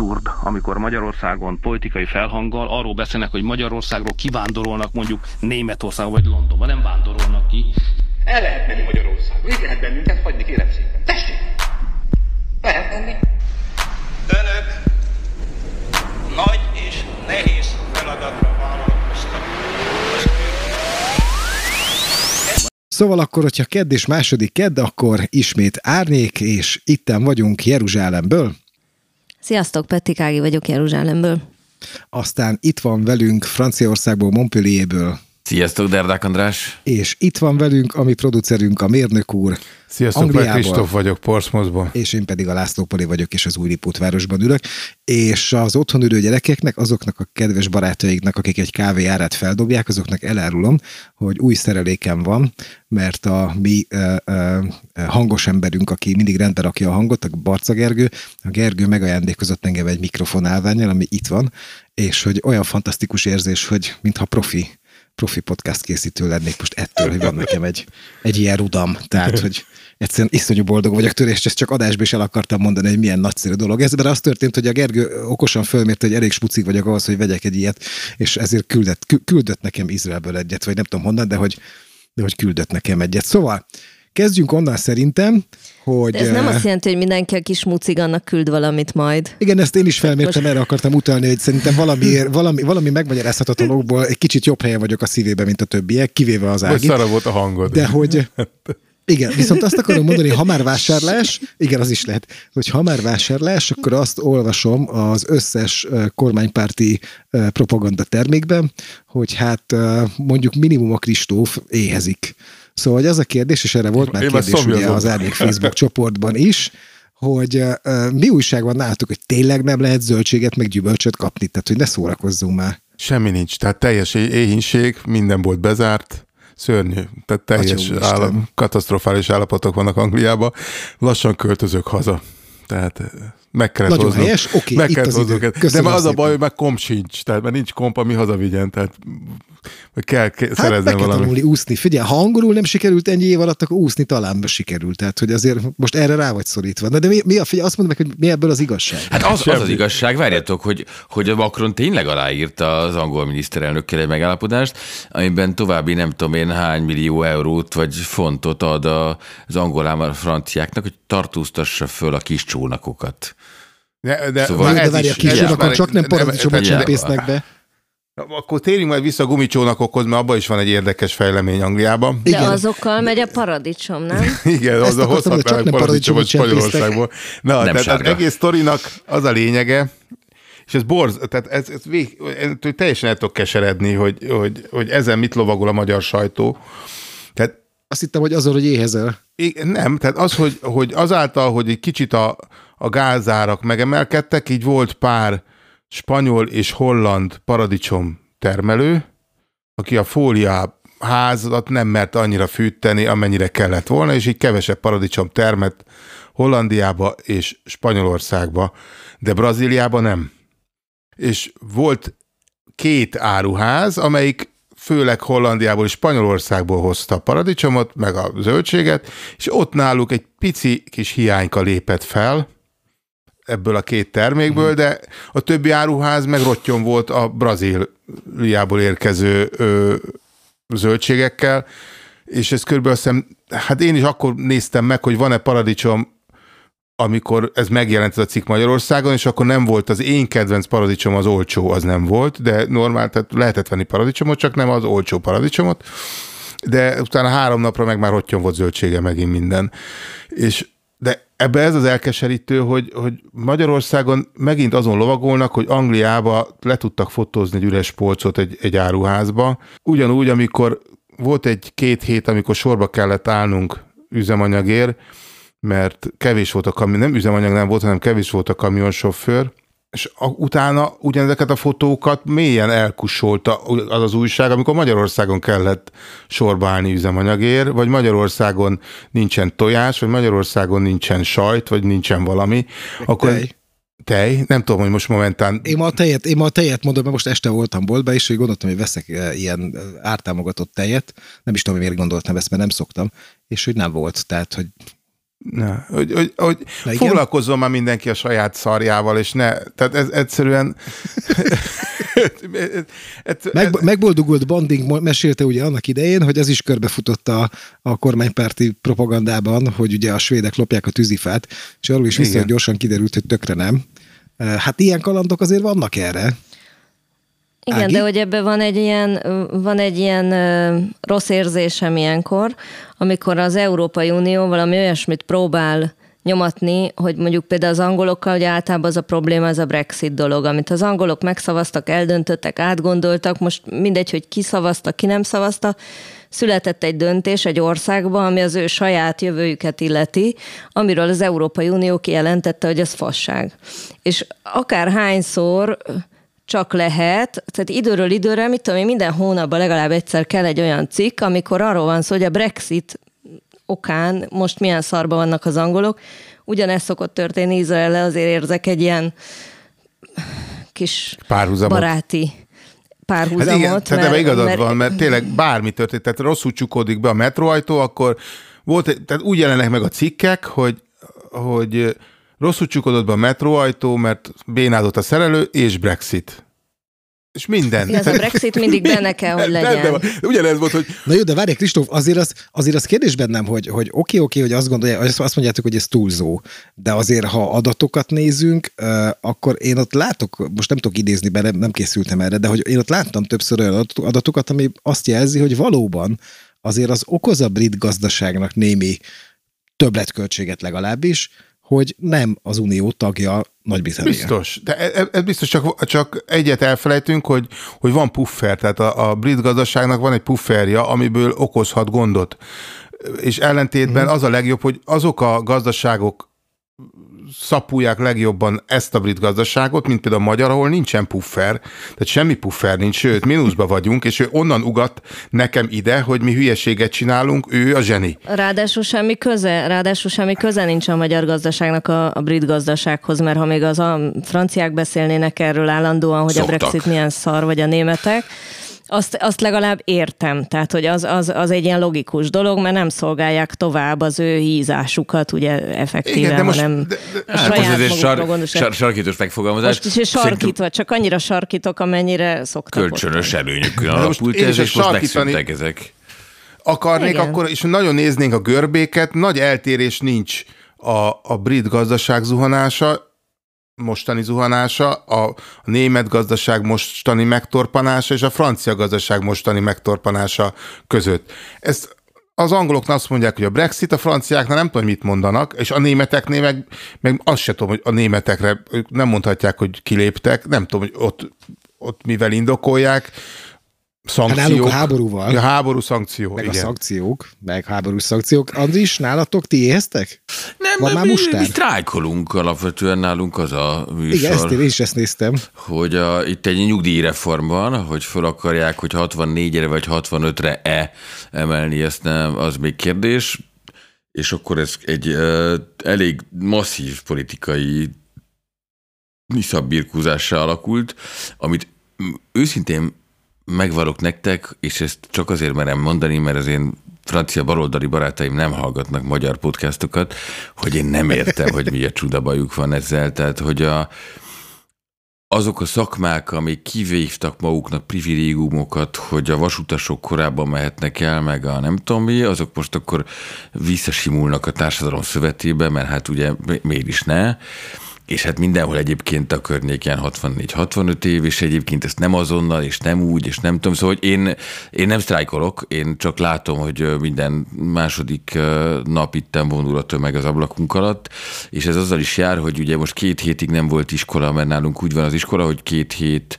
abszurd, amikor Magyarországon politikai felhanggal arról beszélnek, hogy Magyarországról kivándorolnak mondjuk Németországba vagy Londonba, nem vándorolnak ki. El lehet menni Magyarországon, így lehet bennünket hagyni, kérem szépen. Tessék! Lehet menni. Önök nagy és nehéz feladatra vállalkoztak. Szóval akkor, hogyha kedd és második kedd, akkor ismét árnyék, és itten vagyunk Jeruzsálemből. Sziasztok, Petti Kági vagyok Jeruzsálemből. Aztán itt van velünk Franciaországból, Montpellierből. Sziasztok, Derdák András! És itt van velünk a mi producerünk, a mérnök úr. Sziasztok, Angliából, Kristóf vagyok, Portsmouthból. És én pedig a László Poli vagyok, és az új városban ülök. És az otthon ülő gyerekeknek, azoknak a kedves barátaiknak, akik egy kávé árát feldobják, azoknak elárulom, hogy új szerelékem van, mert a mi uh, uh, hangos emberünk, aki mindig rendbe rakja a hangot, a Barca Gergő, a Gergő megajándékozott engem egy mikrofonálványjal, ami itt van, és hogy olyan fantasztikus érzés, hogy mintha profi profi podcast készítő lennék most ettől, hogy van nekem egy, egy ilyen rudam. Tehát, hogy egyszerűen iszonyú boldog vagyok tőle, és ezt csak adásban is el akartam mondani, hogy milyen nagyszerű dolog. Ez, az történt, hogy a Gergő okosan fölmérte, hogy elég smucik vagyok ahhoz, hogy vegyek egy ilyet, és ezért küldött, küldött nekem Izraelből egyet, vagy nem tudom honnan, de hogy, de hogy küldött nekem egyet. Szóval Kezdjünk onnan szerintem, hogy... De ez nem azt jelenti, hogy mindenki a kis mucigannak küld valamit majd. Igen, ezt én is felmértem, erre akartam utalni, hogy szerintem valami, valami, valami megmagyarázhatatlan okból egy kicsit jobb helyen vagyok a szívében, mint a többiek, kivéve az ágit. Vagy volt a hangod. De hogy... Igen, viszont azt akarom mondani, ha már vásárlás, igen, az is lehet, hogy ha már vásárlás, akkor azt olvasom az összes kormánypárti propaganda termékben, hogy hát mondjuk minimum a Kristóf éhezik. Szóval az a kérdés, és erre volt már Én kérdés ugye az Árnyék Facebook csoportban is, hogy uh, mi újság van nálatok, hogy tényleg nem lehet zöldséget meg gyümölcsöt kapni, tehát hogy ne szórakozzunk már. Semmi nincs, tehát teljes éhínség, minden volt bezárt, szörnyű, tehát teljes állam, katasztrofális állapotok vannak Angliában, lassan költözök haza. Tehát meg kellett Nagyon hoznunk. helyes, oké, meg kellett az hoznunk. De már az a baj, hogy meg komp sincs, tehát mert nincs komp, ami hazavigyen, tehát kell, kell hát szerezni valami. tanulni úszni. Figyelj, ha angolul nem sikerült ennyi év alatt, akkor úszni talán sikerült. Tehát, hogy azért most erre rá vagy szorítva. De, de mi, mi a, figyelj, azt mondom meg, hogy mi ebből az igazság? Hát az az, az igazság, várjátok, hogy, hogy a Macron tényleg aláírta az angol miniszterelnökkel egy megállapodást, amiben további nem tudom én hány millió eurót vagy fontot ad az angol franciáknak, hogy tartóztassa föl a kis csónakokat. De, de, szóval de várj, a kisúnakon csak nem paradicsomot csempésznek be. Akkor térjünk majd vissza a gumicsónakokhoz, mert abban is van egy érdekes fejlemény Angliában. De Igen. azokkal megy a paradicsom, nem? Igen, az a hozhatnának paradicsomot Spanyolországból. Na, nem tehát sárga. az egész sztorinak az a lényege, és ez borz, tehát ez, ez vég, ez, teljesen el tudok keseredni, hogy, hogy, hogy ezen mit lovagol a magyar sajtó. Tehát azt hittem, hogy azon, hogy éhezel. Nem, tehát az, hogy, hogy azáltal, hogy egy kicsit a, a gázárak megemelkedtek, így volt pár spanyol és holland paradicsom termelő, aki a fólia házat nem mert annyira fűteni, amennyire kellett volna, és így kevesebb paradicsom termett Hollandiába és Spanyolországba, de Brazíliába nem. És volt két áruház, amelyik főleg Hollandiából és Spanyolországból hozta a paradicsomot, meg a zöldséget, és ott náluk egy pici kis hiányka lépett fel, ebből a két termékből, de a többi áruház meg rottyon volt a Brazíliából érkező ö, zöldségekkel, és ez körülbelül azt hiszem, hát én is akkor néztem meg, hogy van-e paradicsom, amikor ez megjelent ez a cikk Magyarországon, és akkor nem volt az én kedvenc paradicsom az olcsó, az nem volt, de normál, tehát lehetett venni paradicsomot, csak nem az olcsó paradicsomot, de utána három napra meg már rottyon volt zöldsége megint minden. És de ebbe ez az elkeserítő, hogy, hogy Magyarországon megint azon lovagolnak, hogy Angliába le tudtak fotózni egy üres polcot egy, egy áruházba. Ugyanúgy, amikor volt egy-két hét, amikor sorba kellett állnunk üzemanyagért, mert kevés volt a kamion, nem üzemanyag nem volt, hanem kevés volt a kamionsofőr, és a, utána ugyanezeket a fotókat mélyen elkussolta az az újság, amikor Magyarországon kellett sorba állni üzemanyagért, vagy Magyarországon nincsen tojás, vagy Magyarországon nincsen sajt, vagy nincsen valami, akkor tej. Tej? Nem tudom, hogy most momentán... Én ma a tejet, én ma a tejet mondom, mert most este voltam boltba, és hogy gondoltam, hogy veszek eh, ilyen eh, ártámogatott tejet. Nem is tudom, hogy miért gondoltam ezt, mert nem szoktam. És hogy nem volt. Tehát, hogy Na, hogy, hogy, hogy Na foglalkozzon már mindenki a saját szarjával, és ne, tehát ez egyszerűen... ez, Meg, megboldogult Banding mesélte ugye annak idején, hogy az is körbefutott a, a kormánypárti propagandában, hogy ugye a svédek lopják a tűzifát, és arról is viszonylag gyorsan kiderült, hogy tökre nem. Hát ilyen kalandok azért vannak erre. Igen, Ági? de hogy ebben van egy ilyen, van egy ilyen ö, rossz érzésem ilyenkor, amikor az Európai Unió valami olyasmit próbál nyomatni, hogy mondjuk például az angolokkal, hogy általában az a probléma, ez a Brexit dolog, amit az angolok megszavaztak, eldöntöttek, átgondoltak, most mindegy, hogy ki szavazta, ki nem szavazta, született egy döntés egy országban, ami az ő saját jövőjüket illeti, amiről az Európai Unió kijelentette, hogy ez fasság. És akár hányszor csak lehet, tehát időről időre, mit tudom én, minden hónapban legalább egyszer kell egy olyan cikk, amikor arról van szó, hogy a Brexit okán most milyen szarba vannak az angolok. Ugyanezt szokott történni izrael azért érzek egy ilyen kis Párhuzamot. baráti Hát párhuzamot. igen, tehát ebben igazad van, mert tényleg bármi történt, tehát rosszul csukódik be a metróajtó, akkor volt, tehát úgy jelennek meg a cikkek, hogy, hogy rosszul csukódott be a metróajtó, mert bénázott a szerelő, és Brexit. És minden. Ez a Brexit mindig benne kell, hogy Benne legyen. van. Ugyanez volt, hogy Na jó, de várj, Kristóf, azért az, azért az kérdés bennem, hogy, hogy oké, oké, hogy azt gondolják, azt mondjátok, hogy ez túlzó, de azért, ha adatokat nézünk, akkor én ott látok, most nem tudok idézni be, nem- készültem erre, de hogy én ott láttam többször olyan adat- adatokat, ami azt jelzi, hogy valóban azért az okoz a brit gazdaságnak némi többletköltséget legalábbis, hogy nem az unió tagja Nagy-Britannia. Biztos, de e- e- ez biztos csak, csak egyet elfelejtünk, hogy, hogy van puffer, tehát a, a brit gazdaságnak van egy pufferja, amiből okozhat gondot. És ellentétben az a legjobb, hogy azok a gazdaságok szapulják legjobban ezt a brit gazdaságot, mint például a magyar, ahol nincsen puffer, tehát semmi puffer nincs, sőt, mínuszba vagyunk, és ő onnan ugat nekem ide, hogy mi hülyeséget csinálunk, ő a zseni. Ráadásul semmi köze, ráadásul semmi köze nincs a magyar gazdaságnak a, a brit gazdasághoz, mert ha még az a franciák beszélnének erről állandóan, hogy Szoktak. a Brexit milyen szar, vagy a németek, azt, azt legalább értem. Tehát, hogy az, az, az egy ilyen logikus dolog, mert nem szolgálják tovább az ő hízásukat, ugye effektíve, Igen, de most- hanem de- de- a Hát saját ez egy sar, sar, sarkítós megfogalmazás. Most is sarkítva, csak annyira sarkítok, amennyire szoktak Kölcsönös előnyökön alapult ez, és most sarkítani- megszűntek ezek. akarnék, Igen. akkor, és nagyon néznénk a görbéket, nagy eltérés nincs a, a brit gazdaság zuhanása, mostani zuhanása, a, német gazdaság mostani megtorpanása és a francia gazdaság mostani megtorpanása között. Ez az angoloknak azt mondják, hogy a Brexit, a franciáknál nem tudom, mit mondanak, és a németeknél meg, meg azt se tudom, hogy a németekre nem mondhatják, hogy kiléptek, nem tudom, hogy ott, ott mivel indokolják. Szankciók. Hát nálunk a háborúval. A háború szankció, Meg igen. a szankciók, meg háborús szankciók. Andris, nálatok ti éheztek? Nem, Van már mi, mustár? mi sztrájkolunk alapvetően nálunk az a műsor. Igen, ezt én is ezt néztem. hogy a, itt egy nyugdíjreform van, hogy fel akarják, hogy 64-re vagy 65-re e emelni, ezt nem, az még kérdés, és akkor ez egy uh, elég masszív politikai niszabbirkúzással alakult, amit őszintén megvalok nektek, és ezt csak azért merem mondani, mert az én francia baloldali barátaim nem hallgatnak magyar podcastokat, hogy én nem értem, hogy mi a csuda bajuk van ezzel. Tehát, hogy a, azok a szakmák, amik kivívtak maguknak privilégiumokat, hogy a vasutasok korábban mehetnek el, meg a nem tudom mi, azok most akkor visszasimulnak a társadalom szövetébe, mert hát ugye mi- miért is ne. És hát mindenhol egyébként a környéken 64-65 év, és egyébként ezt nem azonnal, és nem úgy, és nem tudom. Szóval hogy én, én nem sztrájkolok, én csak látom, hogy minden második nap itten vonul a tömeg az ablakunk alatt, és ez azzal is jár, hogy ugye most két hétig nem volt iskola, mert nálunk úgy van az iskola, hogy két hét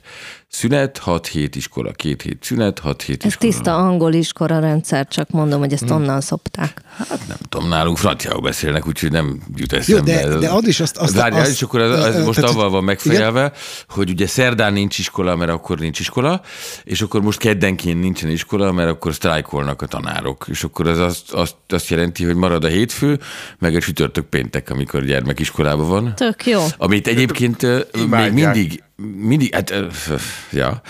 szünet, hat hét iskola, két hét szünet, hat hét Ez iskola. tiszta angol iskora rendszer, csak mondom, hogy ezt onnan szopták. Hát nem tudom, nálunk franciául beszélnek, úgyhogy nem jut Jó, eszembe. de, de az is azt... azt, Várjál, azt és akkor ez, ez ö, most tehát- avval van igen? megfejelve, hogy ugye szerdán nincs iskola, mert akkor nincs iskola, és akkor most keddenként nincsen iskola, mert akkor sztrájkolnak a tanárok. És akkor ez azt, azt, azt jelenti, hogy marad a hétfő, meg a csütörtök péntek, amikor gyermekiskolában van. Tök jó. Amit egyébként ö, még Imádják. mindig, mindig, hát, ja,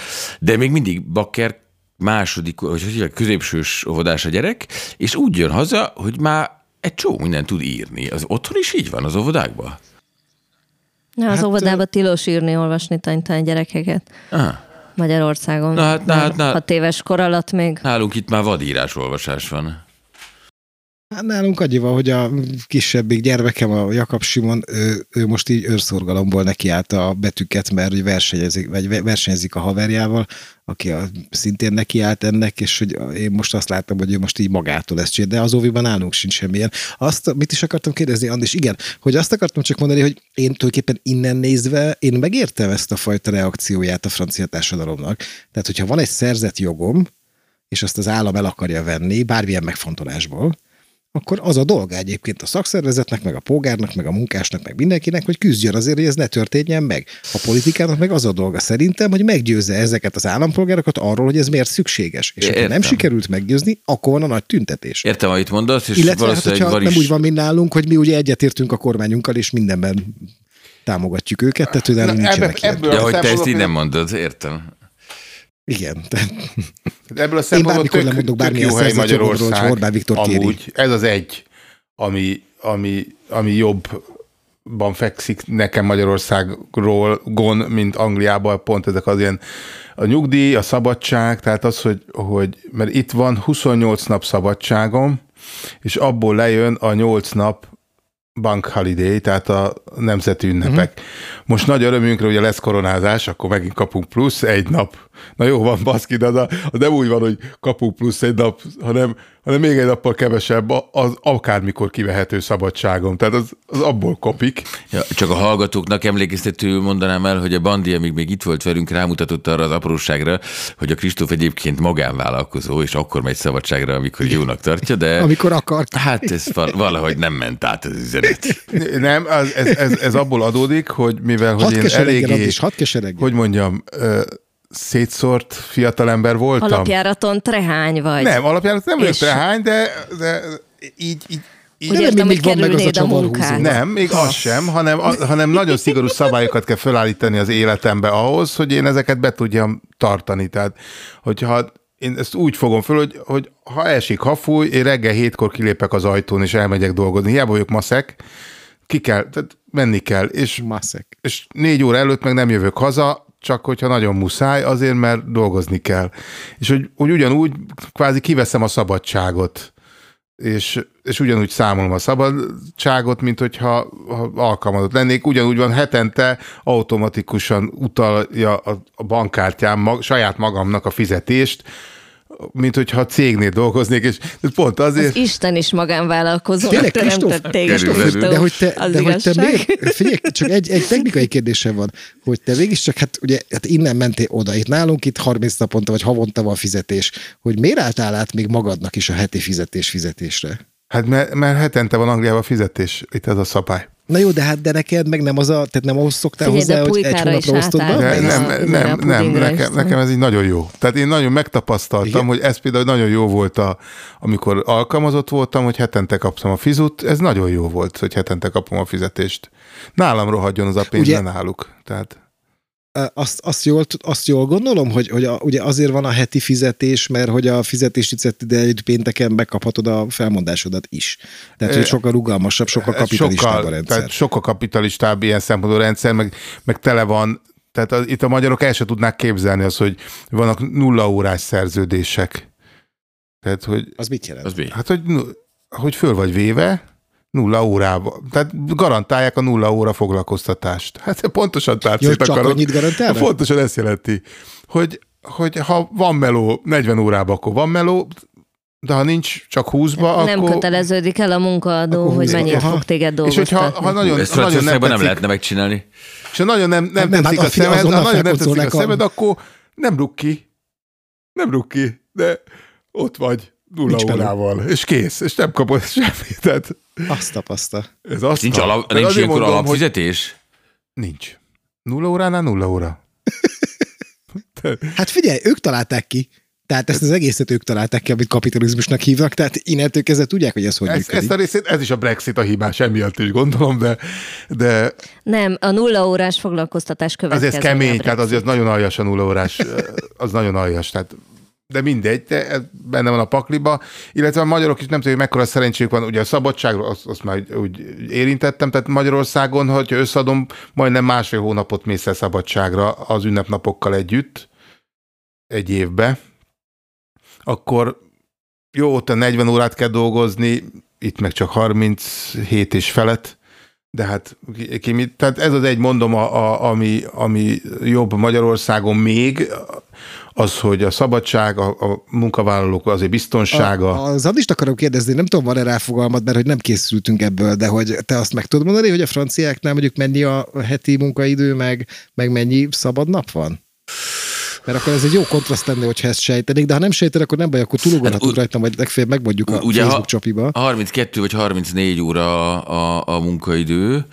de még mindig bakker második, hogy hívják, középsős óvodás a gyerek, és úgy jön haza, hogy már egy csomó mindent tud írni. Az otthon is így van, az óvodákban? Ja, az Hát, óvodában tilos írni, olvasni tanítány gyerekeket. Ah, Magyarországon. Na hát, na hát, na- Hat éves kor alatt még. nálunk itt már vadírás olvasás van. Hát nálunk annyi van, hogy a kisebbik gyermekem, a Jakab Simon, ő, ő most így őrszorgalomból nekiállt a betűket, mert hogy versenyezik, vagy ve- versenyezik a haverjával, aki a, szintén nekiállt ennek, és hogy én most azt láttam, hogy ő most így magától ezt csinál, de az óviban nálunk sincs semmilyen. Azt, mit is akartam kérdezni, Andis? Igen, hogy azt akartam csak mondani, hogy én tulajdonképpen innen nézve, én megértem ezt a fajta reakcióját a francia társadalomnak. Tehát, hogyha van egy szerzett jogom, és azt az állam el akarja venni, bármilyen megfontolásból, akkor az a dolga egyébként a szakszervezetnek, meg a polgárnak, meg a munkásnak, meg mindenkinek, hogy küzdjön azért, hogy ez ne történjen meg. A politikának meg az a dolga szerintem, hogy meggyőzze ezeket az állampolgárokat arról, hogy ez miért szükséges. És ha nem sikerült meggyőzni, akkor van a nagy tüntetés. Értem, amit mondasz, és Illetve hát, valószínűleg hogyha van nem is... úgy van, mint nálunk, hogy mi ugye egyetértünk a kormányunkkal, és mindenben támogatjuk őket, tehát Na, nincsenek ebbe- ebből- Ja, hogy te ezt így nem mondod, értem. Igen, tehát Ebből a szempontból tök, lemondok tök jó hely Magyarország. hogyha Orbán Viktor kéri. amúgy ez az egy, ami, ami, ami jobban fekszik nekem Magyarországról gon, mint Angliában, pont ezek az ilyen a nyugdíj, a szabadság, tehát az, hogy, hogy mert itt van 28 nap szabadságom, és abból lejön a 8 nap bank holiday, tehát a nemzeti ünnepek. Uh-huh. Most nagy örömünkre, ugye lesz koronázás, akkor megint kapunk plusz egy nap. Na jó, van baszki, de az, az nem úgy van, hogy kapunk plusz egy nap, hanem, hanem még egy nappal kevesebb az akármikor kivehető szabadságom. Tehát az, az abból kopik. Ja, csak a hallgatóknak emlékeztető mondanám el, hogy a Bandi, amíg még itt volt velünk, rámutatott arra az apróságra, hogy a Kristóf egyébként magánvállalkozó, és akkor megy szabadságra, amikor jónak tartja, de amikor akart. hát ez val- valahogy nem ment át az üzenet. Nem, az, ez, ez, ez abból adódik, hogy mivel hogy Hadd én eléggé, Andis, hadd keseregjen. hogy mondjam, ö, szétszórt fiatalember voltam. Alapjáraton trehány vagy. Nem, alapján nem vagyok trehány, de, de így, így, így Úgy nem értem, hogy van meg az a csavarhúzó. munkát. Nem, még az sem, hanem, a, hanem nagyon szigorú szabályokat kell felállítani az életembe ahhoz, hogy én ezeket be tudjam tartani. Tehát, hogyha én ezt úgy fogom föl, hogy, hogy ha esik, ha fúj, én reggel hétkor kilépek az ajtón, és elmegyek dolgozni. Hiába vagyok maszek, ki kell, tehát menni kell, és, Maszek. és négy óra előtt meg nem jövök haza, csak hogyha nagyon muszáj, azért, mert dolgozni kell. És hogy, hogy ugyanúgy kvázi kiveszem a szabadságot és, és ugyanúgy számolom a szabadságot, mint hogyha ha alkalmazott lennék. Ugyanúgy van hetente automatikusan utalja a, a bankkártyám mag, saját magamnak a fizetést, mint hogyha a cégnél dolgoznék, és pont azért... Az Isten is magánvállalkozónak Tényleg, Kristóf? Kristóf. De hogy te, de hogy te miért, figyelj, csak egy, egy technikai kérdésem van, hogy te mégiscsak, hát ugye hát innen mentél oda, itt nálunk itt 30 naponta vagy havonta van fizetés, hogy miért álltál át még magadnak is a heti fizetés fizetésre? Hát mert, mert hetente van Angliában fizetés, itt ez a szabály. Na jó, de hát de neked meg nem az a, tehát nem ahhoz szoktál Figyelj, hozzá, hogy egy hónapra osztod be? nem, nem, nem, nem nekem, nekem ez így nagyon jó. Tehát én nagyon megtapasztaltam, Igen? hogy ez például nagyon jó volt, a, amikor alkalmazott voltam, hogy hetente kaptam a fizut, ez nagyon jó volt, hogy hetente kapom a fizetést. Nálam rohadjon az a pénz, Ugye- ne náluk. Tehát azt, azt, jól, azt jól gondolom, hogy, hogy a, ugye azért van a heti fizetés, mert hogy a fizetési idejét pénteken megkaphatod a felmondásodat is. Tehát, hogy sokkal rugalmasabb, sokkal kapitalistább a rendszer. Tehát sokkal kapitalistább ilyen szempontból rendszer, meg, meg tele van, tehát az, itt a magyarok el se tudnák képzelni az, hogy vannak nulla órás szerződések. Tehát, hogy Az mit jelent? Az mi? Hát, hogy, hogy föl vagy véve, nulla órába. Tehát garantálják a nulla óra foglalkoztatást. Hát pontosan Jó, tárcét csak akarok. annyit garantálnak? Pontosan ezt jelenti, hogy, hogy ha van meló 40 órában, akkor van meló, de ha nincs csak 20-ba, Nem akkor... köteleződik el a munkaadó, hogy mennyit Aha. fog téged És hogyha dolgoztatni. ha nagyon, Ezt ha nagyon nem Franciaországban nem tetszik, lehetne megcsinálni. és ha nagyon nem, nem, Hát nem, tetszik hát a figyelj, szemed, ha nagyon nem tetszik a a- szemed, akkor nem rúg ki. Nem rúg ki, de ott vagy nulla Nincs órával, és kész, és nem kapod semmit. Tehát Azt tapasztal. ez azt Nincs, alap, nincs ilyenkor mondom, hogy alapfizetés? Nincs. Nulla óránál nulla óra. Hát figyelj, ők találták ki. Tehát ezt az egészet ők találták ki, amit kapitalizmusnak hívnak, tehát innentől kezdve tudják, hogy ez hogy Ez, működik. ezt a részét, ez is a Brexit a hibás, emiatt is gondolom, de, de Nem, a nulla órás foglalkoztatás azért következménye. ez kemény, tehát azért nagyon aljas a nulla órás, az nagyon aljas, tehát de mindegy, de ez benne van a pakliba, illetve a magyarok is nem hogy mekkora szerencséjük van, ugye a szabadságra, azt, azt már úgy érintettem, tehát Magyarországon, hogyha összeadom, majdnem másfél hónapot mész el szabadságra az ünnepnapokkal együtt, egy évbe, akkor jó, ott a 40 órát kell dolgozni, itt meg csak 37 és felett, de hát ki, mit, tehát ez az egy mondom, a, a, ami, ami jobb Magyarországon még, az, hogy a szabadság, a, a munkavállalók azért biztonsága. A, az adist akarom kérdezni, nem tudom, van-e ráfogalmat, mert hogy nem készültünk ebből, de hogy te azt meg tudod mondani, hogy a franciáknál mondjuk mennyi a heti munkaidő, meg, meg mennyi szabad nap van? Mert akkor ez egy jó kontraszt lenne, hogyha ezt sejtenék, de ha nem sejtenek, akkor nem baj, akkor túlugorhatunk Hát, rajtam, vagy legfeljebb megmondjuk a Ugye, Facebook ha- csapiba. 32 vagy 34 óra a, a munkaidő,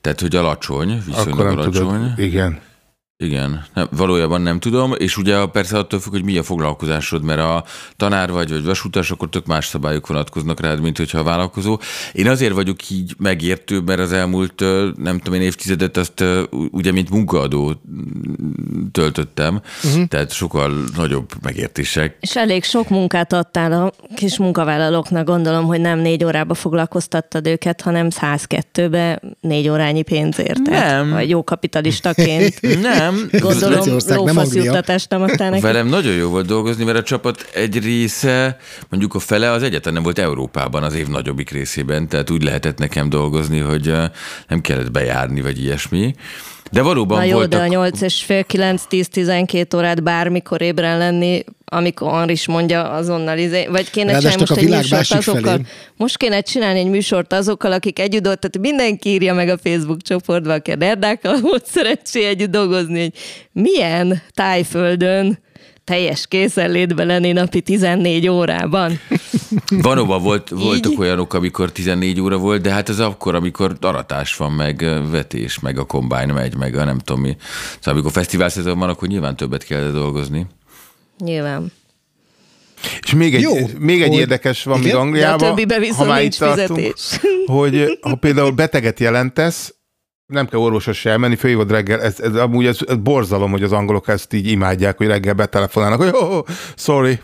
tehát hogy alacsony, viszonylag akkor nem alacsony. tudod. Igen. Igen, nem, valójában nem tudom, és ugye persze attól függ, hogy mi a foglalkozásod, mert a tanár vagy, vagy vasutas, akkor tök más szabályok vonatkoznak rád, mint hogyha a vállalkozó. Én azért vagyok így megértő, mert az elmúlt, nem tudom én, évtizedet azt ugye, mint munkaadó töltöttem, uh-huh. tehát sokkal nagyobb megértések. És elég sok munkát adtál a kis munkavállalóknak, gondolom, hogy nem négy órába foglalkoztattad őket, hanem 102-be négy órányi pénzért. Tehát, Nem. Vagy jó kapitalistaként. Nem, Gondolom, nem lófasz Anglia. juttatást nem adtál neki. Velem nagyon jó volt dolgozni, mert a csapat egy része, mondjuk a fele az egyetlen nem volt Európában az év nagyobbik részében, tehát úgy lehetett nekem dolgozni, hogy nem kellett bejárni, vagy ilyesmi. De valóban Na jó, voltak... de a 8 és fél, 9, 10, 12 órát bármikor ébren lenni, amikor Henri is mondja azonnal, izé, vagy kéne Ráadásul csinálni most egy műsort azokkal, felén. most kéne csinálni egy műsort azokkal, akik együtt ott, tehát mindenki írja meg a Facebook csoportba, aki a nerdákkal volt szerencsé együtt dolgozni, hogy milyen tájföldön teljes készenlétbe lenni napi 14 órában. Valóban volt, voltak Így? olyanok, amikor 14 óra volt, de hát ez akkor, amikor aratás van, meg vetés, meg a kombány megy, meg a nem tudom mi. Szóval amikor fesztivál szezon van, akkor nyilván többet kell dolgozni. Nyilván. És még egy, Jó, még egy hogy- érdekes van még Igen? Angliában. De a többibe viszont ha már itt tartunk, fizetés. hogy ha például beteget jelentesz, nem kell orvoshoz se elmenni, főhívod reggel, ez, ez amúgy ez, ez borzalom, hogy az angolok ezt így imádják, hogy reggel betelefonálnak, hogy oh, sorry,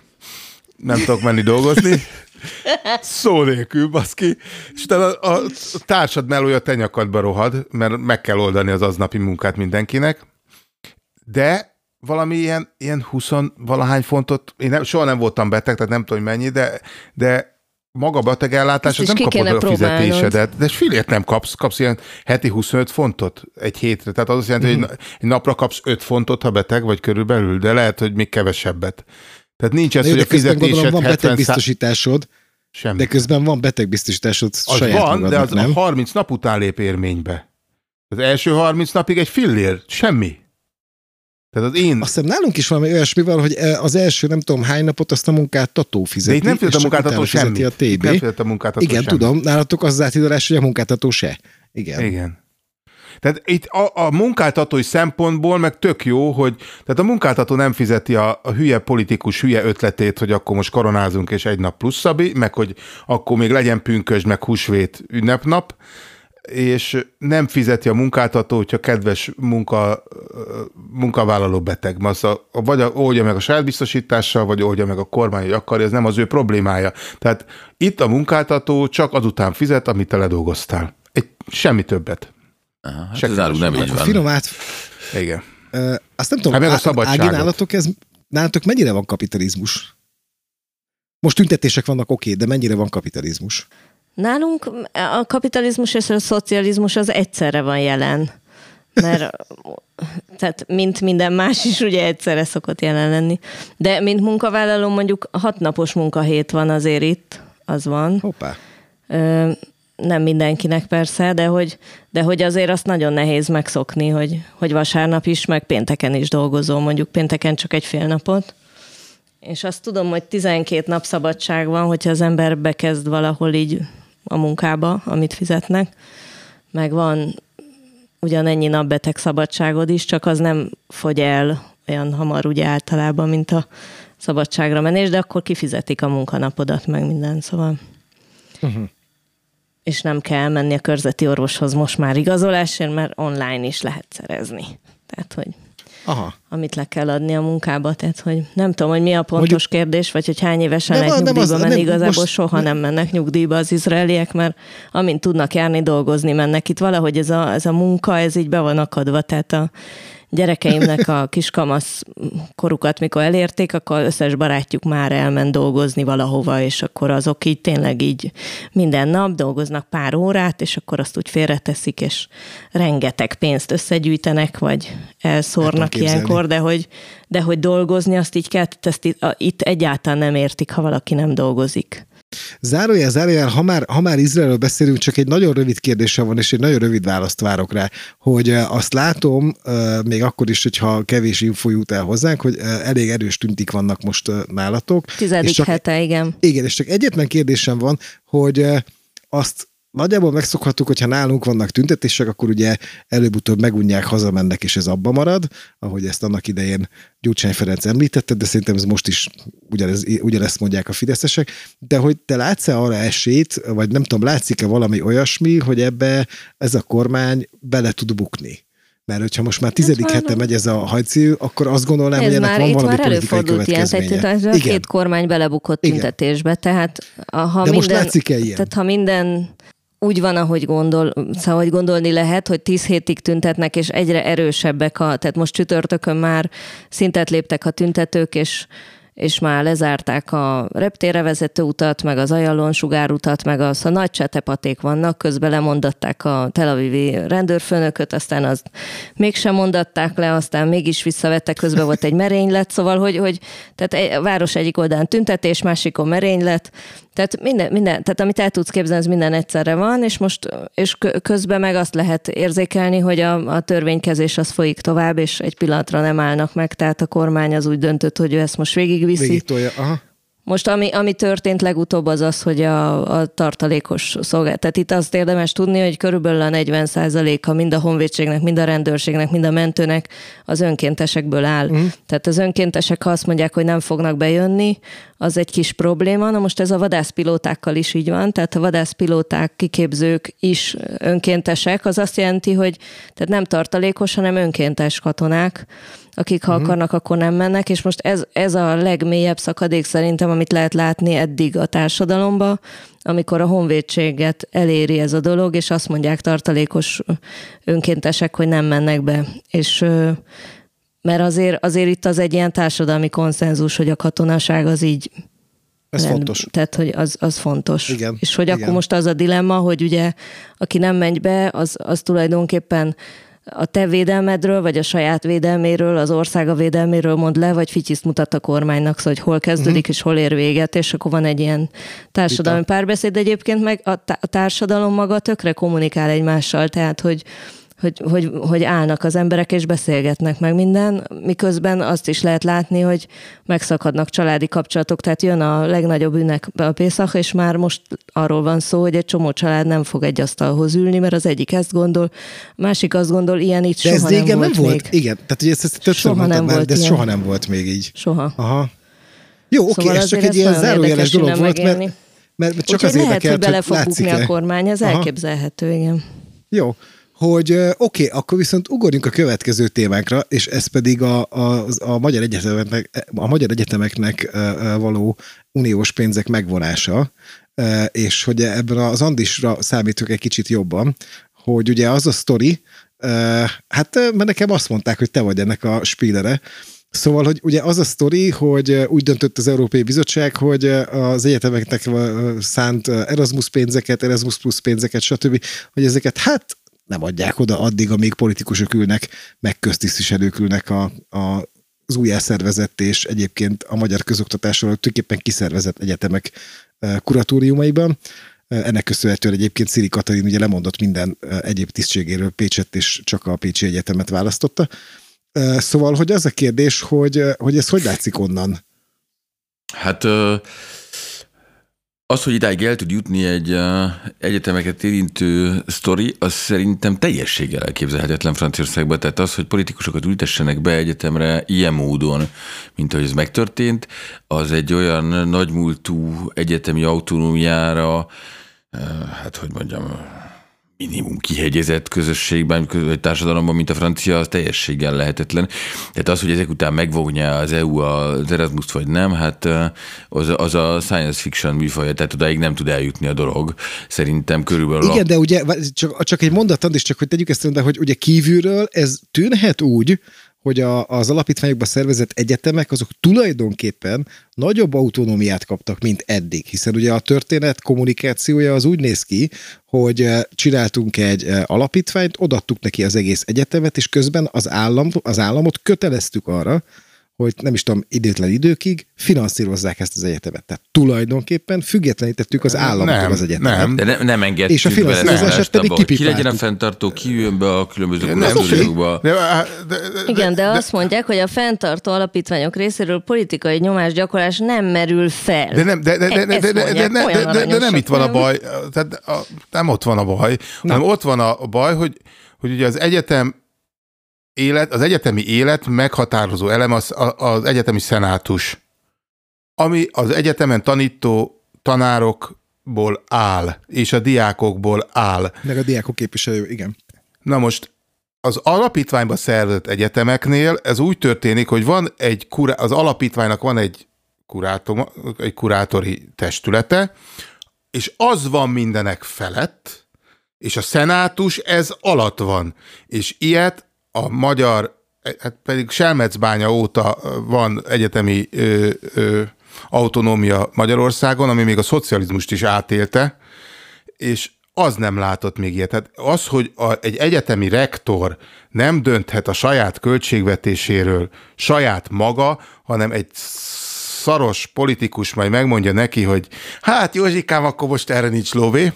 nem tudok menni dolgozni. Szó nélkül, baszki. És utána a, a társad melója te nyakadba rohad, mert meg kell oldani az aznapi munkát mindenkinek. De valami ilyen, ilyen 20 valahány fontot, én nem, soha nem voltam beteg, tehát nem tudom, hogy mennyi, de, de maga a betegellátás, Ezt az nem kapod a fizetésedet. De filért nem kapsz, kapsz ilyen heti 25 fontot egy hétre. Tehát az azt jelenti, Mhm. hogy egy na- egy napra kapsz 5 fontot, ha beteg vagy körülbelül, de lehet, hogy még kevesebbet. Tehát nincs ez, De, hogy de a fizetésed van 70 szá- betegbiztosításod, Semmi. de közben van betegbiztosításod az saját van, magadnak, de az nem? a 30 nap után lép érménybe. Az első 30 napig egy fillér, semmi. Tehát az én... Azt hiszem nálunk is valami olyasmi van, hogy e, az első nem tudom hány napot azt a munkáltató De fizeti. itt nem fizet a munkáltató utána fizeti semmi. A TB. nem fizet a munkáltató Igen, semmi. tudom, nálatok az az átidalás, hogy a munkáltató se. Igen. Igen. Tehát itt a, a munkáltatói szempontból meg tök jó, hogy tehát a munkáltató nem fizeti a, a hülye politikus hülye ötletét, hogy akkor most koronázunk és egy nap plusz meg hogy akkor még legyen pünkösd, meg húsvét ünnepnap, és nem fizeti a munkáltató, hogyha kedves munka, munkavállaló beteg. Az a, vagy a, oldja meg a saját biztosítással, vagy oldja meg a kormány, hogy akarja, ez nem az ő problémája. Tehát itt a munkáltató csak azután fizet, amit te ledolgoztál. Egy, semmi többet. Aha, hát ez nálunk nem így van. finom át... Igen. Ö, azt nem tudom, Hát meg a szabadságot. Ági, nálatok, ez, nálatok mennyire van kapitalizmus? Most tüntetések vannak, oké, de mennyire van kapitalizmus? Nálunk a kapitalizmus és a szocializmus az egyszerre van jelen. Mert tehát mint minden más is ugye egyszerre szokott jelen lenni. De mint munkavállaló mondjuk hatnapos munkahét van azért itt, az van. Hoppá. Ö, nem mindenkinek persze, de hogy, de hogy azért azt nagyon nehéz megszokni, hogy, hogy vasárnap is, meg pénteken is dolgozom, mondjuk pénteken csak egy fél napot. És azt tudom, hogy 12 nap szabadság van, hogyha az ember bekezd valahol így a munkába, amit fizetnek, meg van ugyanennyi nap beteg szabadságod is, csak az nem fogy el olyan hamar ugye általában, mint a szabadságra menés, de akkor kifizetik a munkanapodat, meg minden, szóval. Uh-huh. És nem kell menni a körzeti orvoshoz most már igazolásért, mert online is lehet szerezni. Tehát, hogy Aha. amit le kell adni a munkába. Tehát, hogy nem tudom, hogy mi a pontos Mondjuk- kérdés, vagy hogy hány évesen lehet nyugdíjba az- menni. nem, Igazából most- soha nem mennek nyugdíjba az izraeliek, mert amint tudnak járni, dolgozni mennek. Itt valahogy ez a, ez a munka, ez így be van akadva. Tehát a gyerekeimnek a kiskamasz korukat, mikor elérték, akkor összes barátjuk már elment dolgozni valahova, és akkor azok így tényleg így minden nap dolgoznak pár órát, és akkor azt úgy félreteszik, és rengeteg pénzt összegyűjtenek, vagy elszórnak képzelni. ilyenkor, de hogy, de hogy dolgozni, azt így kell, ezt itt, a- itt egyáltalán nem értik, ha valaki nem dolgozik. Zárójel, zárójel, ha már, ha már Izraelről beszélünk, csak egy nagyon rövid kérdésem van, és egy nagyon rövid választ várok rá, hogy azt látom, még akkor is, hogyha kevés info jut el hozzánk, hogy elég erős tüntik vannak most nálatok. Tizedik és csak, hete, igen. Igen, és csak egyetlen kérdésem van, hogy azt nagyjából megszokhattuk, hogyha nálunk vannak tüntetések, akkor ugye előbb-utóbb megunják, hazamennek, és ez abba marad, ahogy ezt annak idején Gyurcsány Ferenc említette, de szerintem ez most is ugyanez, ugyanezt mondják a fideszesek. De hogy te látsz-e arra esélyt, vagy nem tudom, látszik-e valami olyasmi, hogy ebbe ez a kormány bele tud bukni? Mert hogyha most már tizedik már- hete megy ez a hajcű, akkor azt gondolnám, hogy ennek már, van valami már politikai ilyen, tehát itt a két kormány belebukott Igen. tüntetésbe, tehát ha De minden, most látszik-e ilyen? Tehát ha minden úgy van, ahogy, gondol, szóval, hogy gondolni lehet, hogy tíz hétig tüntetnek, és egyre erősebbek a, tehát most csütörtökön már szintet léptek a tüntetők, és és már lezárták a reptérre vezető utat, meg az Ajallon sugárutat, meg az, a nagy csetepaték vannak, közben lemondatták a Tel Avivi rendőrfőnököt, aztán azt mégsem mondatták le, aztán mégis visszavettek, közben volt egy merénylet, szóval, hogy, hogy tehát a város egyik oldalán tüntetés, másikon merénylet, tehát minden, minden, tehát amit el tudsz képzelni, az minden egyszerre van, és most és kö- közben meg azt lehet érzékelni, hogy a, a törvénykezés az folyik tovább, és egy pillanatra nem állnak meg, tehát a kormány az úgy döntött, hogy ő ezt most végigviszi. Végig tolja. Aha. Most ami, ami történt legutóbb az az, hogy a, a tartalékos szolgálat. Tehát itt azt érdemes tudni, hogy körülbelül a 40% a mind a honvédségnek, mind a rendőrségnek, mind a mentőnek az önkéntesekből áll. Mm. Tehát az önkéntesek, ha azt mondják, hogy nem fognak bejönni, az egy kis probléma. Na most ez a vadászpilótákkal is így van, tehát a vadászpilóták, kiképzők is önkéntesek, az azt jelenti, hogy tehát nem tartalékos, hanem önkéntes katonák, akik ha akarnak, akkor nem mennek, és most ez, ez a legmélyebb szakadék szerintem, amit lehet látni eddig a társadalomba, amikor a honvédséget eléri ez a dolog, és azt mondják tartalékos önkéntesek, hogy nem mennek be. És mert azért, azért itt az egy ilyen társadalmi konszenzus, hogy a katonaság az így Ez rend- fontos. Tehát, hogy az, az fontos. Igen, És hogy igen. akkor most az a dilemma, hogy ugye aki nem megy be, az, az tulajdonképpen a te védelmedről, vagy a saját védelméről, az országa védelméről mond le, vagy fityiszt mutat a kormánynak, szóval, hogy hol kezdődik, uh-huh. és hol ér véget, és akkor van egy ilyen társadalmi Vita. párbeszéd. Egyébként meg a, tá- a társadalom maga tökre kommunikál egymással, tehát, hogy hogy, hogy, hogy állnak az emberek és beszélgetnek meg minden, miközben azt is lehet látni, hogy megszakadnak családi kapcsolatok, tehát jön a legnagyobb ünnep a Pészak, és már most arról van szó, hogy egy csomó család nem fog egy asztalhoz ülni, mert az egyik ezt gondol, a másik azt gondol, ilyen itt De soha ez nem nem volt, volt? még. Igen, tehát ugye ezt, ezt többször Soha nem már, volt de ez ilyen. soha nem volt még így. Soha. Aha. Jó, oké, Szóval ez csak egy ilyen zárójeles dolog volt, mert, megélni. mert, mert csak Úgyhogy az lehet, érdekelt, hogy bele fog bukni a kormány, ez Aha. elképzelhető, igen. Jó, hogy oké, akkor viszont ugorjunk a következő témánkra, és ez pedig a, a, a, magyar, egyetemeknek, a magyar egyetemeknek való uniós pénzek megvonása, és hogy ebben az Andisra számítok egy kicsit jobban, hogy ugye az a sztori, hát mert nekem azt mondták, hogy te vagy ennek a spílere, Szóval, hogy ugye az a sztori, hogy úgy döntött az Európai Bizottság, hogy az egyetemeknek szánt Erasmus pénzeket, Erasmus plus pénzeket, stb., hogy ezeket hát nem adják oda addig, amíg politikusok ülnek, meg köztisztviselők ülnek a, a, az újjászervezett és egyébként a magyar közoktatásról tulajdonképpen kiszervezett egyetemek kuratóriumaiban. Ennek köszönhetően egyébként Sziri Katalin ugye lemondott minden egyéb tisztségéről Pécset, és csak a Pécsi Egyetemet választotta. Szóval, hogy az a kérdés, hogy, hogy ez hogy látszik onnan? Hát az, hogy idáig el tud jutni egy ö, egyetemeket érintő sztori, az szerintem teljességgel elképzelhetetlen Franciaországban. Tehát az, hogy politikusokat ültessenek be egyetemre ilyen módon, mint ahogy ez megtörtént, az egy olyan nagymúltú egyetemi autonómiára, hát hogy mondjam, minimum kihegyezett közösségben, vagy társadalomban, mint a francia, az teljességgel lehetetlen. Tehát az, hogy ezek után megvogja az EU az Erasmus vagy nem, hát az, az a science fiction műfaja, tehát odáig nem tud eljutni a dolog. Szerintem körülbelül... Igen, de ugye csak, csak egy mondat, és csak hogy tegyük ezt, de hogy ugye kívülről ez tűnhet úgy, hogy a, az alapítványokba szervezett egyetemek azok tulajdonképpen nagyobb autonómiát kaptak, mint eddig, hiszen ugye a történet kommunikációja az úgy néz ki, hogy eh, csináltunk egy eh, alapítványt, odattuk neki az egész egyetemet, és közben az, állam, az államot köteleztük arra, hogy nem is tudom, időtlen időkig finanszírozzák ezt az egyetemet. Tehát tulajdonképpen függetlenítettük az államtól nem, az egyetemet. Nem, de ne, nem engedtük És a finanszírozását pedig Ki legyen a fenntartó, ki jön be a különböző de, Igen, de, de azt mondják, hogy a fenntartó alapítványok részéről politikai nyomásgyakorlás nem merül fel. De nem, de, de, de, de, de, de, de, de, de, de nem itt van a baj, tehát a, nem ott van a baj, hanem ott van a baj, hogy, hogy ugye az egyetem élet, az egyetemi élet meghatározó elem az, az egyetemi szenátus, ami az egyetemen tanító tanárokból áll, és a diákokból áll. Meg a diákok képviselő, igen. Na most az alapítványba szervezett egyetemeknél ez úgy történik, hogy van egy, az alapítványnak van egy, kurátor, egy kurátori testülete, és az van mindenek felett, és a szenátus ez alatt van. És ilyet a magyar, hát pedig Selmecbánya óta van egyetemi ö, ö, autonómia Magyarországon, ami még a szocializmust is átélte, és az nem látott még ilyet. Tehát az, hogy a, egy egyetemi rektor nem dönthet a saját költségvetéséről saját maga, hanem egy szaros politikus majd megmondja neki, hogy hát Józsikám, akkor most erre nincs lóvé.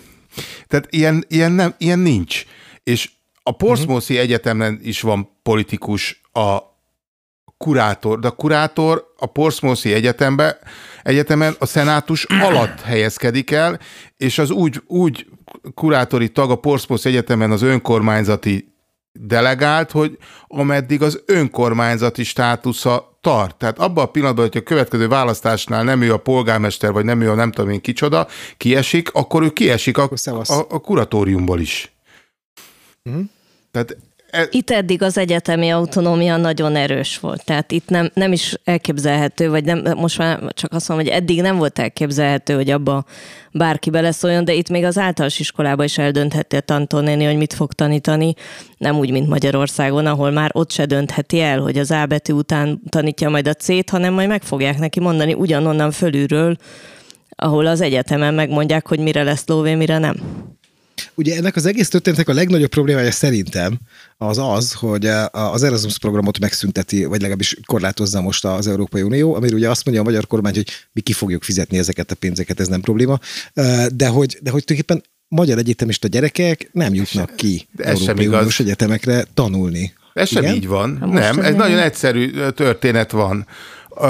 Tehát ilyen, ilyen, nem, ilyen nincs. És a Portsmouthi uh-huh. Egyetemen is van politikus a kurátor, de a kurátor a Portsmouthi Egyetembe, egyetemen a szenátus alatt helyezkedik el, és az úgy, úgy kurátori tag a Portsmouth Egyetemen az önkormányzati delegált, hogy ameddig az önkormányzati státusza tart. Tehát abban a pillanatban, hogy a következő választásnál nem ő a polgármester, vagy nem ő a nem tudom én kicsoda, kiesik, akkor ő kiesik a, a, a kuratóriumból is. Uh-huh. Tehát e... Itt eddig az egyetemi autonómia nagyon erős volt, tehát itt nem, nem is elképzelhető, vagy nem, most már csak azt mondom, hogy eddig nem volt elképzelhető, hogy abba bárki beleszóljon, de itt még az általános iskolában is eldöntheti a tantónéni, hogy mit fog tanítani, nem úgy, mint Magyarországon, ahol már ott se döntheti el, hogy az A betű után tanítja majd a C-t, hanem majd meg fogják neki mondani ugyanonnan fölülről, ahol az egyetemen megmondják, hogy mire lesz lóvé, mire nem. Ugye ennek az egész történetnek a legnagyobb problémája szerintem az az, hogy az Erasmus programot megszünteti, vagy legalábbis korlátozza most az Európai Unió, amiről ugye azt mondja a magyar kormány, hogy mi ki fogjuk fizetni ezeket a pénzeket, ez nem probléma, de hogy, de hogy tulajdonképpen magyar egyetemista gyerekek nem jutnak ki de ez Európai Uniós egyetemekre tanulni. Ez sem így van. Ha nem, ez nagyon egyszerű történet van. A,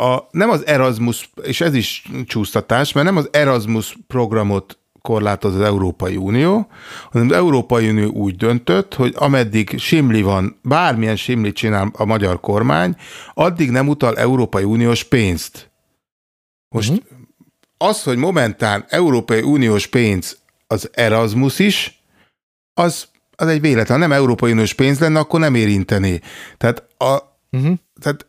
a, nem az Erasmus, és ez is csúsztatás, mert nem az Erasmus programot korlátoz az Európai Unió, hanem az Európai Unió úgy döntött, hogy ameddig simli van, bármilyen simli csinál a magyar kormány, addig nem utal Európai Uniós pénzt. Most uh-huh. az, hogy momentán Európai Uniós pénz az Erasmus is, az, az egy véletlen. Nem Európai Uniós pénz lenne, akkor nem érinteni. Tehát, a, uh-huh. tehát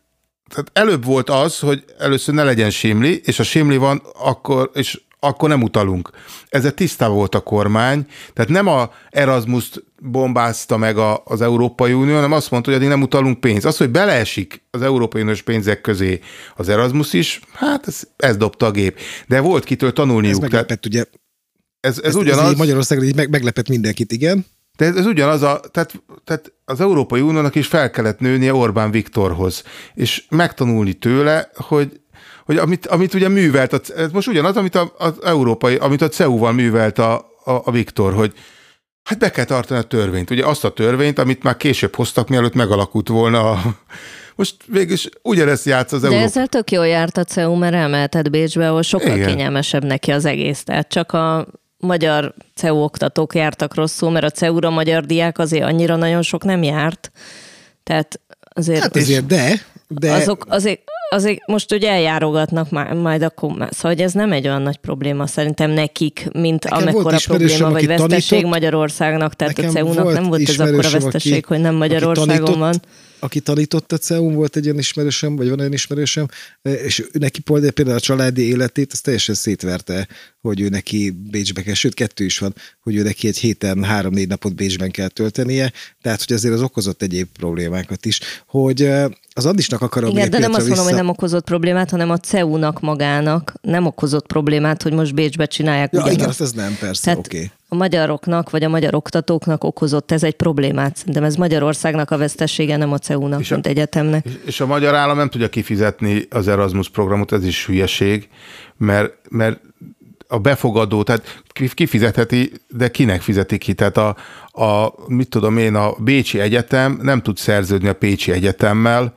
tehát előbb volt az, hogy először ne legyen simli, és a simli van, akkor, és akkor nem utalunk. Ezzel tisztában volt a kormány, tehát nem a Erasmus bombázta meg a, az Európai Unió, hanem azt mondta, hogy addig nem utalunk pénzt. Az, hogy beleesik az Európai Uniós pénzek közé az Erasmus is, hát ez, ez dobta a gép. De volt kitől tanulniuk. Ez meglepett, tehát, ugye. Ez, ez, ez ugyanaz. Ez Magyarországon így meg, meglepett mindenkit, igen. De ez, ez ugyanaz, a, tehát, tehát az Európai Uniónak is fel kellett nőnie Orbán Viktorhoz, és megtanulni tőle, hogy hogy amit, amit ugye művelt, a, most ugyanaz, amit a, az európai, amit a CEU-val művelt a, a, a Viktor, hogy hát be kell tartani a törvényt. Ugye azt a törvényt, amit már később hoztak, mielőtt megalakult volna a, most végülis ugyanezt játsz az De Európa. ezzel tök jól járt a CEU, mert emelted Bécsbe, ahol sokkal Igen. kényelmesebb neki az egész. Tehát csak a magyar CEU oktatók jártak rosszul, mert a CEU-ra magyar diák azért annyira nagyon sok nem járt. Tehát azért... Hát azért, de... de... Azok azért azért most ugye eljárogatnak majd akkor, már- szóval hogy ez nem egy olyan nagy probléma szerintem nekik, mint Nekem amekkora probléma, vagy aki veszteség tanított. Magyarországnak, tehát a CEU-nak nem volt ez akkora veszteség, aki- hogy nem aki Magyarországon tanított, van. Aki tanított a CEU-n, volt egy olyan ismerősöm, vagy van olyan ismerősöm, és ő neki például a családi életét, az teljesen szétverte, hogy ő neki Bécsbe kell, sőt kettő is van, hogy ő neki egy héten három-négy napot Bécsben kell töltenie, tehát hogy azért az okozott egyéb problémákat is, hogy eh, az Andisnak akarom Igen, de nem azt mondom, hogy vissza- nem okozott problémát, hanem a CEU-nak magának nem okozott problémát, hogy most Bécsbe csinálják Ja, igen, ugyanazt. azt ez nem, persze, Tehát oké. Okay. a magyaroknak, vagy a magyar oktatóknak okozott ez egy problémát. Szerintem ez Magyarországnak a vesztesége, nem a CEU-nak, És a- mint egyetemnek. És, a magyar állam nem tudja kifizetni az Erasmus programot, ez is hülyeség, mert, mert a befogadó, tehát ki- kifizetheti, de kinek fizeti ki? Tehát a, a, mit tudom én, a Bécsi Egyetem nem tud szerződni a Pécsi Egyetemmel,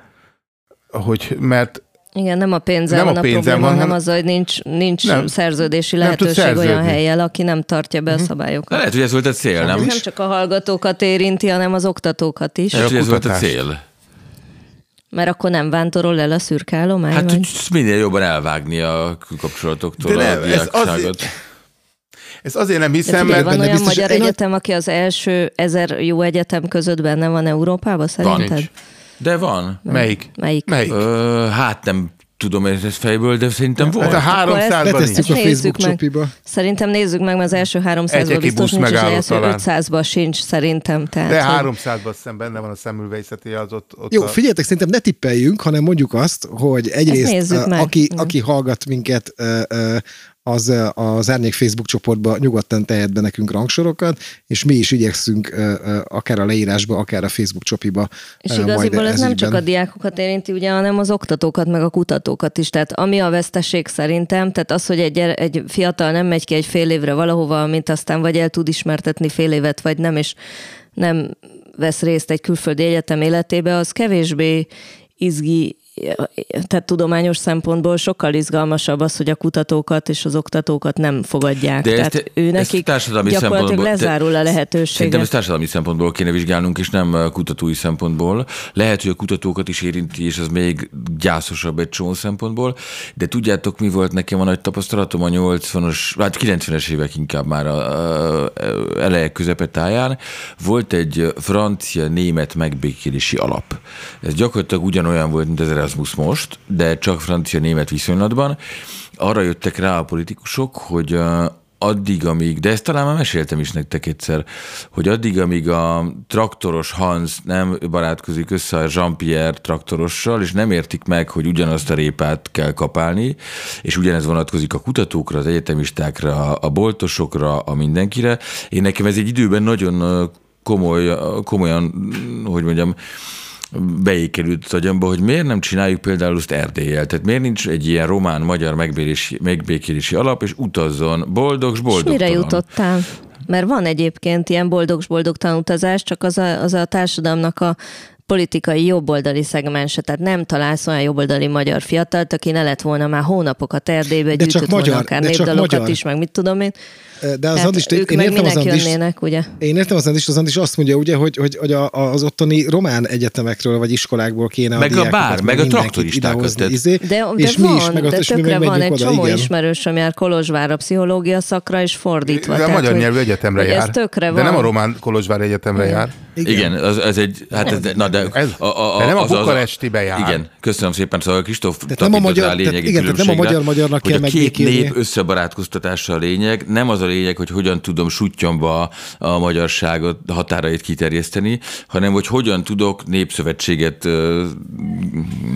hogy, mert Igen, nem a pénzzel Nem van a a, pénzzel probléma, van, hanem azzal, hogy nincs, nincs Nem. szerződési Nem lehetőség olyan szerződni. helyjel, aki nem tartja be a szabályokat. Lehet, hogy ez volt a cél, nem? Ez nem csak a hallgatókat érinti, hanem az oktatókat is, Lehet, hogy ez volt a cél. mert akkor nem vándorol el a szürke állomány. Hát, vagy? hogy minél jobban elvágni a külkapcsolatoktól De a nem, ez diákságot. azért- ezt azért nem hiszem, mert van olyan biztos- magyar a- egyetem, aki az első ezer jó egyetem között benne van Európában, szerinted? nincs. De van. melyik? Melyik? Melyik? Ö, hát nem tudom ezt fejből, de szerintem volt. Hát a Akkor ezt 300-ban Letesszük nincs. a Facebook meg. csopiba. Szerintem nézzük meg, mert az első 300-ban Egyeki biztos nincs, és az megálló első talán. 500-ban sincs szerintem. Tehát, De hogy- 300-ban szem benne van a szemülveizeti, az ott, ott Jó, a... figyeljetek, szerintem ne tippeljünk, hanem mondjuk azt, hogy egyrészt, uh, aki, Igen. aki hallgat minket, uh, uh, az az Árnyék Facebook csoportba nyugodtan tehet be nekünk rangsorokat, és mi is igyekszünk akár a leírásba, akár a Facebook csopiba És igaziból ez nem csak a diákokat érinti, ugye, hanem az oktatókat, meg a kutatókat is. Tehát ami a veszteség szerintem, tehát az, hogy egy, egy fiatal nem megy ki egy fél évre valahova, mint aztán vagy el tud ismertetni fél évet, vagy nem, és nem vesz részt egy külföldi egyetem életébe, az kevésbé izgi, tehát tudományos szempontból sokkal izgalmasabb az, hogy a kutatókat és az oktatókat nem fogadják. De ezt- tehát ő ezt nekik társadalmi gyakorlatilag lezárul a lehetősége. Szerintem ezt társadalmi szempontból kéne vizsgálnunk, és nem uh, kutatói szempontból. Lehet, hogy a kutatókat is érinti, és az még gyászosabb egy csomó szempontból, de tudjátok, mi volt nekem a nagy tapasztalatom a 80-as, hát 90-es évek inkább már a, a, a közepetáján. Volt egy francia-német megbékélési alap. Ez gyakorlatilag ugyanolyan volt, mint az Erasmus most, de csak francia-német viszonylatban. Arra jöttek rá a politikusok, hogy addig, amíg, de ezt talán már meséltem is nektek egyszer, hogy addig, amíg a traktoros Hans nem barátkozik össze a Jean-Pierre traktorossal, és nem értik meg, hogy ugyanazt a répát kell kapálni, és ugyanez vonatkozik a kutatókra, az egyetemistákra, a boltosokra, a mindenkire. Én nekem ez egy időben nagyon komoly, komolyan, hogy mondjam, beékelült az agyamba, hogy miért nem csináljuk például azt Erdélyel. Tehát miért nincs egy ilyen román-magyar megbékélési, megbékélési alap, és utazzon boldog, És boldog. mire jutottál? Mert van egyébként ilyen boldog-boldogtalan utazás, csak az a, az a társadalomnak a politikai jobboldali szegmense, tehát nem találsz olyan jobboldali magyar fiatalt, aki ne lett volna már hónapokat Erdélybe, gyűjtött volna magyar, akár de csak népdalokat magyar. is, meg mit tudom én. De az Andis, ők én meg értem az Andis, jönnének, ugye? Én értem az Andis, az Andis azt mondja, ugye, hogy, hogy, hogy a, az ottani román egyetemekről vagy iskolákból kéne Meg a diákokat, bár, meg a traktoristákat, izé, De, de és van, mi is, meg de mi tökre meg van egy oda, csomó igen. ismerősöm jár Kolozsvárra pszichológia szakra, és fordítva. De a magyar nyelvű egyetemre jár. Ez tökre de van. nem a Román Kolozsvár Egyetemre jár. Igen, az, ez egy, hát ez, na de, Ez- de nem a bukarestibe jár. Igen, köszönöm szépen, szóval Kristóf nem a tapintott magyar- rá a lényegi tehát igen, tehát nem a magyar-magyarnak hogy kell a két nép összebarátkoztatása a lényeg, nem az a lényeg, hogy hogyan tudom sutyomba a magyarságot határait kiterjeszteni, hanem hogy hogyan tudok népszövetséget,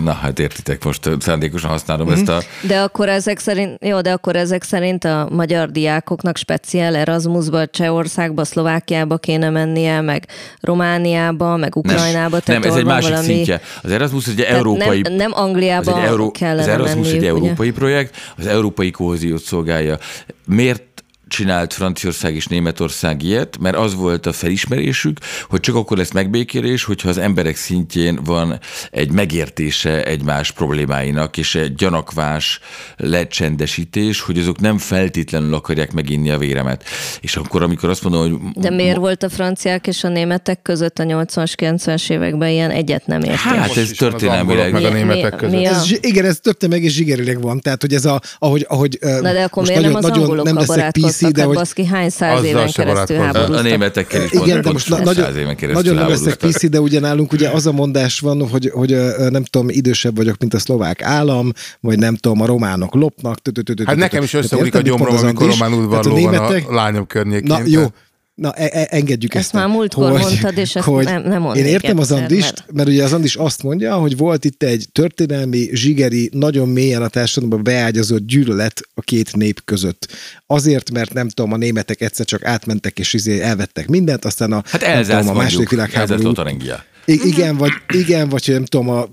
na hát értitek, most szándékosan használom ezt a De akkor ezek szerint, jó, de akkor ezek szerint a magyar diákoknak speciál Erasmusba, Csehországba, Szlovákiába kéne mennie, meg Romániába, meg Ukrajnába. nem, tehát nem, ez egy másik valami, szintje. Az Erasmus egy Tehát európai... Nem, nem Angliába az egy euró, kellene az Erasmus egy menniük, ugye? európai projekt, az európai kohéziót szolgálja. Miért csinált Franciaország és Németország ilyet, mert az volt a felismerésük, hogy csak akkor lesz megbékélés, hogyha az emberek szintjén van egy megértése egymás problémáinak, és egy gyanakvás lecsendesítés, hogy azok nem feltétlenül akarják meginni a véremet. És akkor, amikor azt mondom, hogy... De miért volt a franciák és a németek között a 80-as, 90-es években ilyen egyet nem értés? Hát Most ez történelmileg... angolok meg a németek mi- között. mi a- Ez, igen, ez történt meg, és zsigerileg van. Tehát, hogy ez a, ahogy, ahogy Na de akkor miért nem az angolokkal barátkoztak? de hogy baszki, hány száz éven keresztül barátkoznak. A, a háborúztak? németekkel is igen, de most na, nagyon, száz éven keresztül nagyon nem leszek háborúztak. piszi, de ugye nálunk ugye az a mondás van, hogy, hogy nem tudom, idősebb vagyok, mint a szlovák állam, vagy nem tudom, a románok lopnak. Hát nekem is összeúlik a gyomrom, amikor román udvarló van a lányom környékén. Na jó, Na, e- e- engedjük Ezt ezt. már múltkor mondtad, és ezt nem- nem mondd Én értem az Andist, mert- mert ugye az Andis azt mondja, hogy volt itt egy történelmi, zsigeri, nagyon mélyen a társadalomba beágyazott gyűlölet a két nép között. Azért, mert nem tudom, a németek egyszer csak átmentek és izé elvettek mindent, aztán a, Hát elzász tudom, a második mondjuk, világháború igen, vagy, igen, vagy hogy nem tudom, a,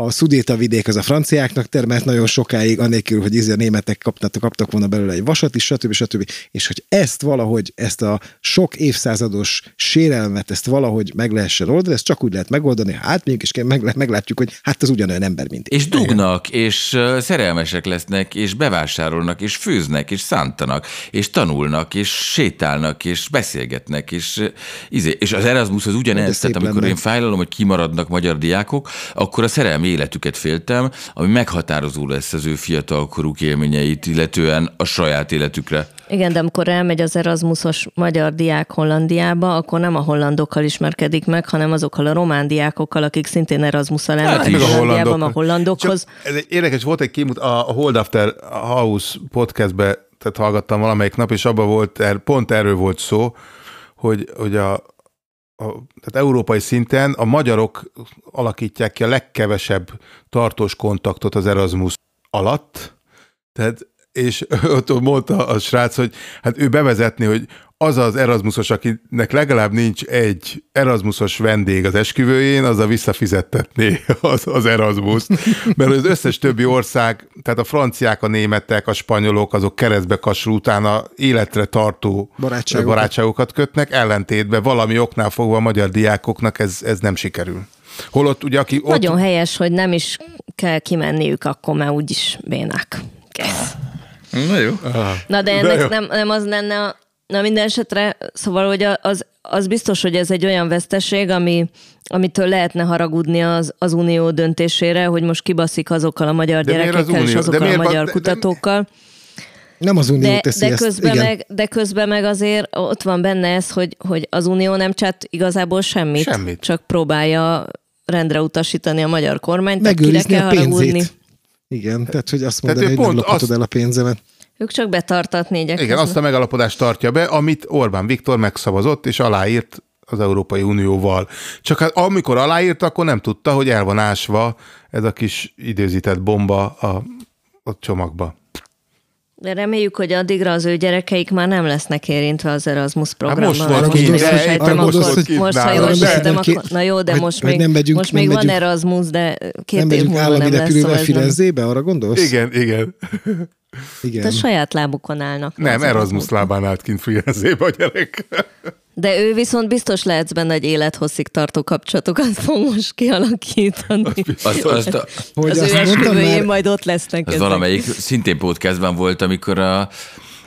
a szudéta vidék az a franciáknak termelt nagyon sokáig, anélkül, hogy izé a németek kaptak, kaptak volna belőle egy vasat is, stb. stb. És hogy ezt valahogy, ezt a sok évszázados sérelmet, ezt valahogy meg lehessen oldani, ezt csak úgy lehet megoldani, átmegyünk, és meg, meglátjuk, hogy hát az ugyanolyan ember, mint én. És dugnak, és szerelmesek lesznek, és bevásárolnak, és főznek, és szántanak, és tanulnak, és sétálnak, és beszélgetnek, és, izé, és az Erasmus az ugyanez, tehát amikor lenne. én fájlalom, hogy kimaradnak magyar diákok, akkor a szerelmi életüket féltem, ami meghatározó lesz az ő fiatalkoruk élményeit, illetően a saját életükre. Igen, de amikor elmegy az Erasmusos magyar diák Hollandiába, akkor nem a hollandokkal ismerkedik meg, hanem azokkal a román diákokkal, akik szintén Erasmusszal elmentek meg a Hollandiába, a hollandok. hollandokhoz. Csak ez egy érdekes, volt egy kimut, a a Hold After House podcastbe tehát hallgattam valamelyik nap, és abban volt, er- pont erről volt szó, hogy, hogy a, a, tehát európai szinten a magyarok alakítják ki a legkevesebb tartós kontaktot az Erasmus alatt, tehát és ott mondta a srác, hogy hát ő bevezetni, hogy az az Erasmusos, akinek legalább nincs egy Erasmusos vendég az esküvőjén, az a visszafizettetné az, az Erasmus. Mert az összes többi ország, tehát a franciák, a németek, a spanyolok, azok keresztbe kassul utána életre tartó Barátságokat. barátságokat kötnek, ellentétben valami oknál fogva a magyar diákoknak ez, ez nem sikerül. Holott ugye, aki ott... Nagyon helyes, hogy nem is kell kimenniük akkor, mert úgyis bénák. Kész. Na jó. Na de De ennek jó. nem, nem az lenne, a, na minden esetre, szóval, hogy az, az biztos, hogy ez egy olyan veszteség, ami, amitől lehetne haragudni az, az unió döntésére, hogy most kibaszik azokkal a magyar De miért az gyerekekkel és? De azokkal a miért van- magyar de- de- kutatókkal. Nem az Unió De, teszi de, ezt. közben igen. meg, de közben meg azért ott van benne ez, hogy, hogy az Unió nem csát igazából semmit, Semmit. csak próbálja rendre utasítani a magyar kormányt, Megőrizni kell a haragudni. pénzét. Igen, tehát hogy azt mondani, hogy nem lophatod azt- el a pénzemet. Ők csak betartatni igyekeznek. Igen, azt a megalapodást tartja be, amit Orbán Viktor megszavazott és aláírt az Európai Unióval. Csak hát amikor aláírt, akkor nem tudta, hogy el van ásva ez a kis időzített bomba a, a csomagba. De reméljük, hogy addigra az ő gyerekeik már nem lesznek érintve az Erasmus programmal. most gondolsz, hogy most, ha jól sejtem, ki- akkor, na jó, de hogy- most még, nem megyünk- most nem még van megyünk- Erasmus, de két Nem év megyünk múlva állami nem lesz. repülővel Szóval ez nem- Firenzébe, arra gondolsz? Igen, igen. Igen. de saját lábukon állnak. Nem, Az Erasmus lábán állt kint Firenzébe a gyerek. De ő viszont biztos lehetsz benne, hogy élethosszig tartó kapcsolatokat fog most kialakítani. Azt, azt, a- Hogy az azt ő esküvőjén már, majd ott lesznek Ez ezek. valamelyik szintén podcastban volt, amikor a,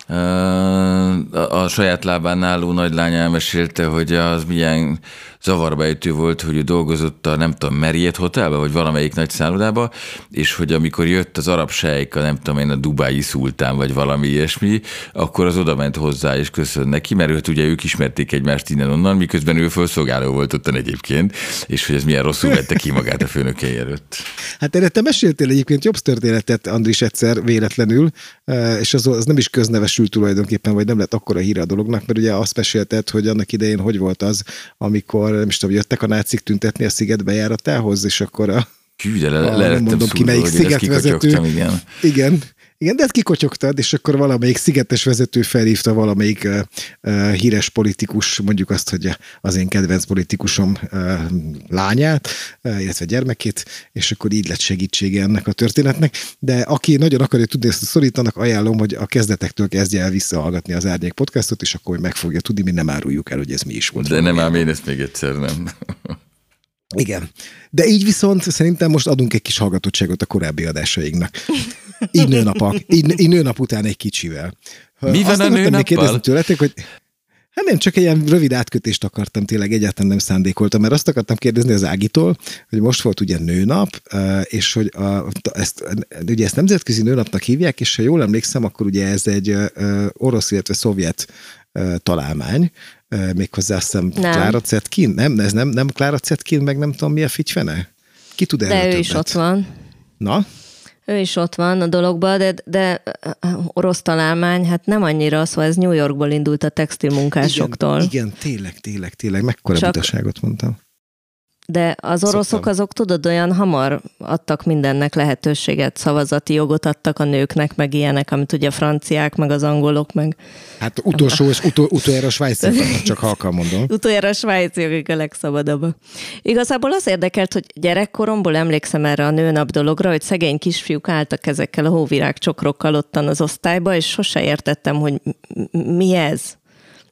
a, a saját lábán álló nagylány elmesélte, hogy az milyen zavarba ejtő volt, hogy ő dolgozott a nem tudom, Marriott Hotelbe, vagy valamelyik nagy szállodába, és hogy amikor jött az arab sejk, a nem tudom én, a Dubái szultán, vagy valami ilyesmi, akkor az oda ment hozzá, és köszön neki, mert őt ugye ők ismerték egymást innen-onnan, miközben ő fölszolgáló volt ottan egyébként, és hogy ez milyen rosszul vette ki magát a főnökei előtt. Hát erre te meséltél egyébként jobb történetet, Andris, egyszer véletlenül, eh, és az, az nem is köznevesült tulajdonképpen, vagy nem lett akkora híre a dolognak, mert ugye azt mesélted, hogy annak idején hogy volt az, amikor nem is tudom, jöttek a nácik tüntetni a sziget bejáratához, és akkor a, Hű, de le, a le nem mondom ki melyik szigetvezető. igen. Igen, Igen, de ezt kikotyogtad, és akkor valamelyik szigetes vezető felhívta valamelyik uh, uh, híres politikus, mondjuk azt, hogy az én kedvenc politikusom uh, lányát, uh, illetve gyermekét, és akkor így lett segítsége ennek a történetnek. De aki nagyon akarja tudni ezt a szorít, ajánlom, hogy a kezdetektől kezdje el visszahallgatni az Árnyék podcastot, és akkor meg fogja tudni, mi nem áruljuk el, hogy ez mi is volt. De nem ám én ezt még egyszer nem. Igen. De így viszont szerintem most adunk egy kis hallgatottságot a korábbi adásainknak. Így nőnapak. Így, így nőnap után egy kicsivel. Mi van a nőnappal? kérdezni tőletek, hogy Hát nem, csak egy ilyen rövid átkötést akartam, tényleg egyáltalán nem szándékoltam, mert azt akartam kérdezni az Ágitól, hogy most volt ugye nőnap, és hogy a, ezt, ugye ezt nemzetközi nőnapnak hívják, és ha jól emlékszem, akkor ugye ez egy orosz, illetve szovjet találmány, méghozzá azt hiszem Nem. Klára Zetkin, nem, ez nem, nem Klára Zetkin, meg nem tudom mi a figyfene? Ki tud erről De ő is többet? ott van. Na? Ő is ott van a dologban, de, de orosz találmány, hát nem annyira, szóval ez New Yorkból indult a textilmunkásoktól. Igen, igen, tényleg, tényleg, tényleg, mekkora Csak- butaságot mondtam. De az oroszok Szoktam. azok, tudod, olyan hamar adtak mindennek lehetőséget, szavazati jogot adtak a nőknek, meg ilyenek, amit ugye a franciák, meg az angolok, meg Hát utolsó, és utol, utoljára a svájciak, csak halkan mondom. utoljára a svájciak, a legszabadabbak. Igazából az érdekelt, hogy gyerekkoromból emlékszem erre a nőnap dologra, hogy szegény kisfiúk álltak ezekkel a hóvirágcsokrokkal ottan az osztályba, és sose értettem, hogy mi ez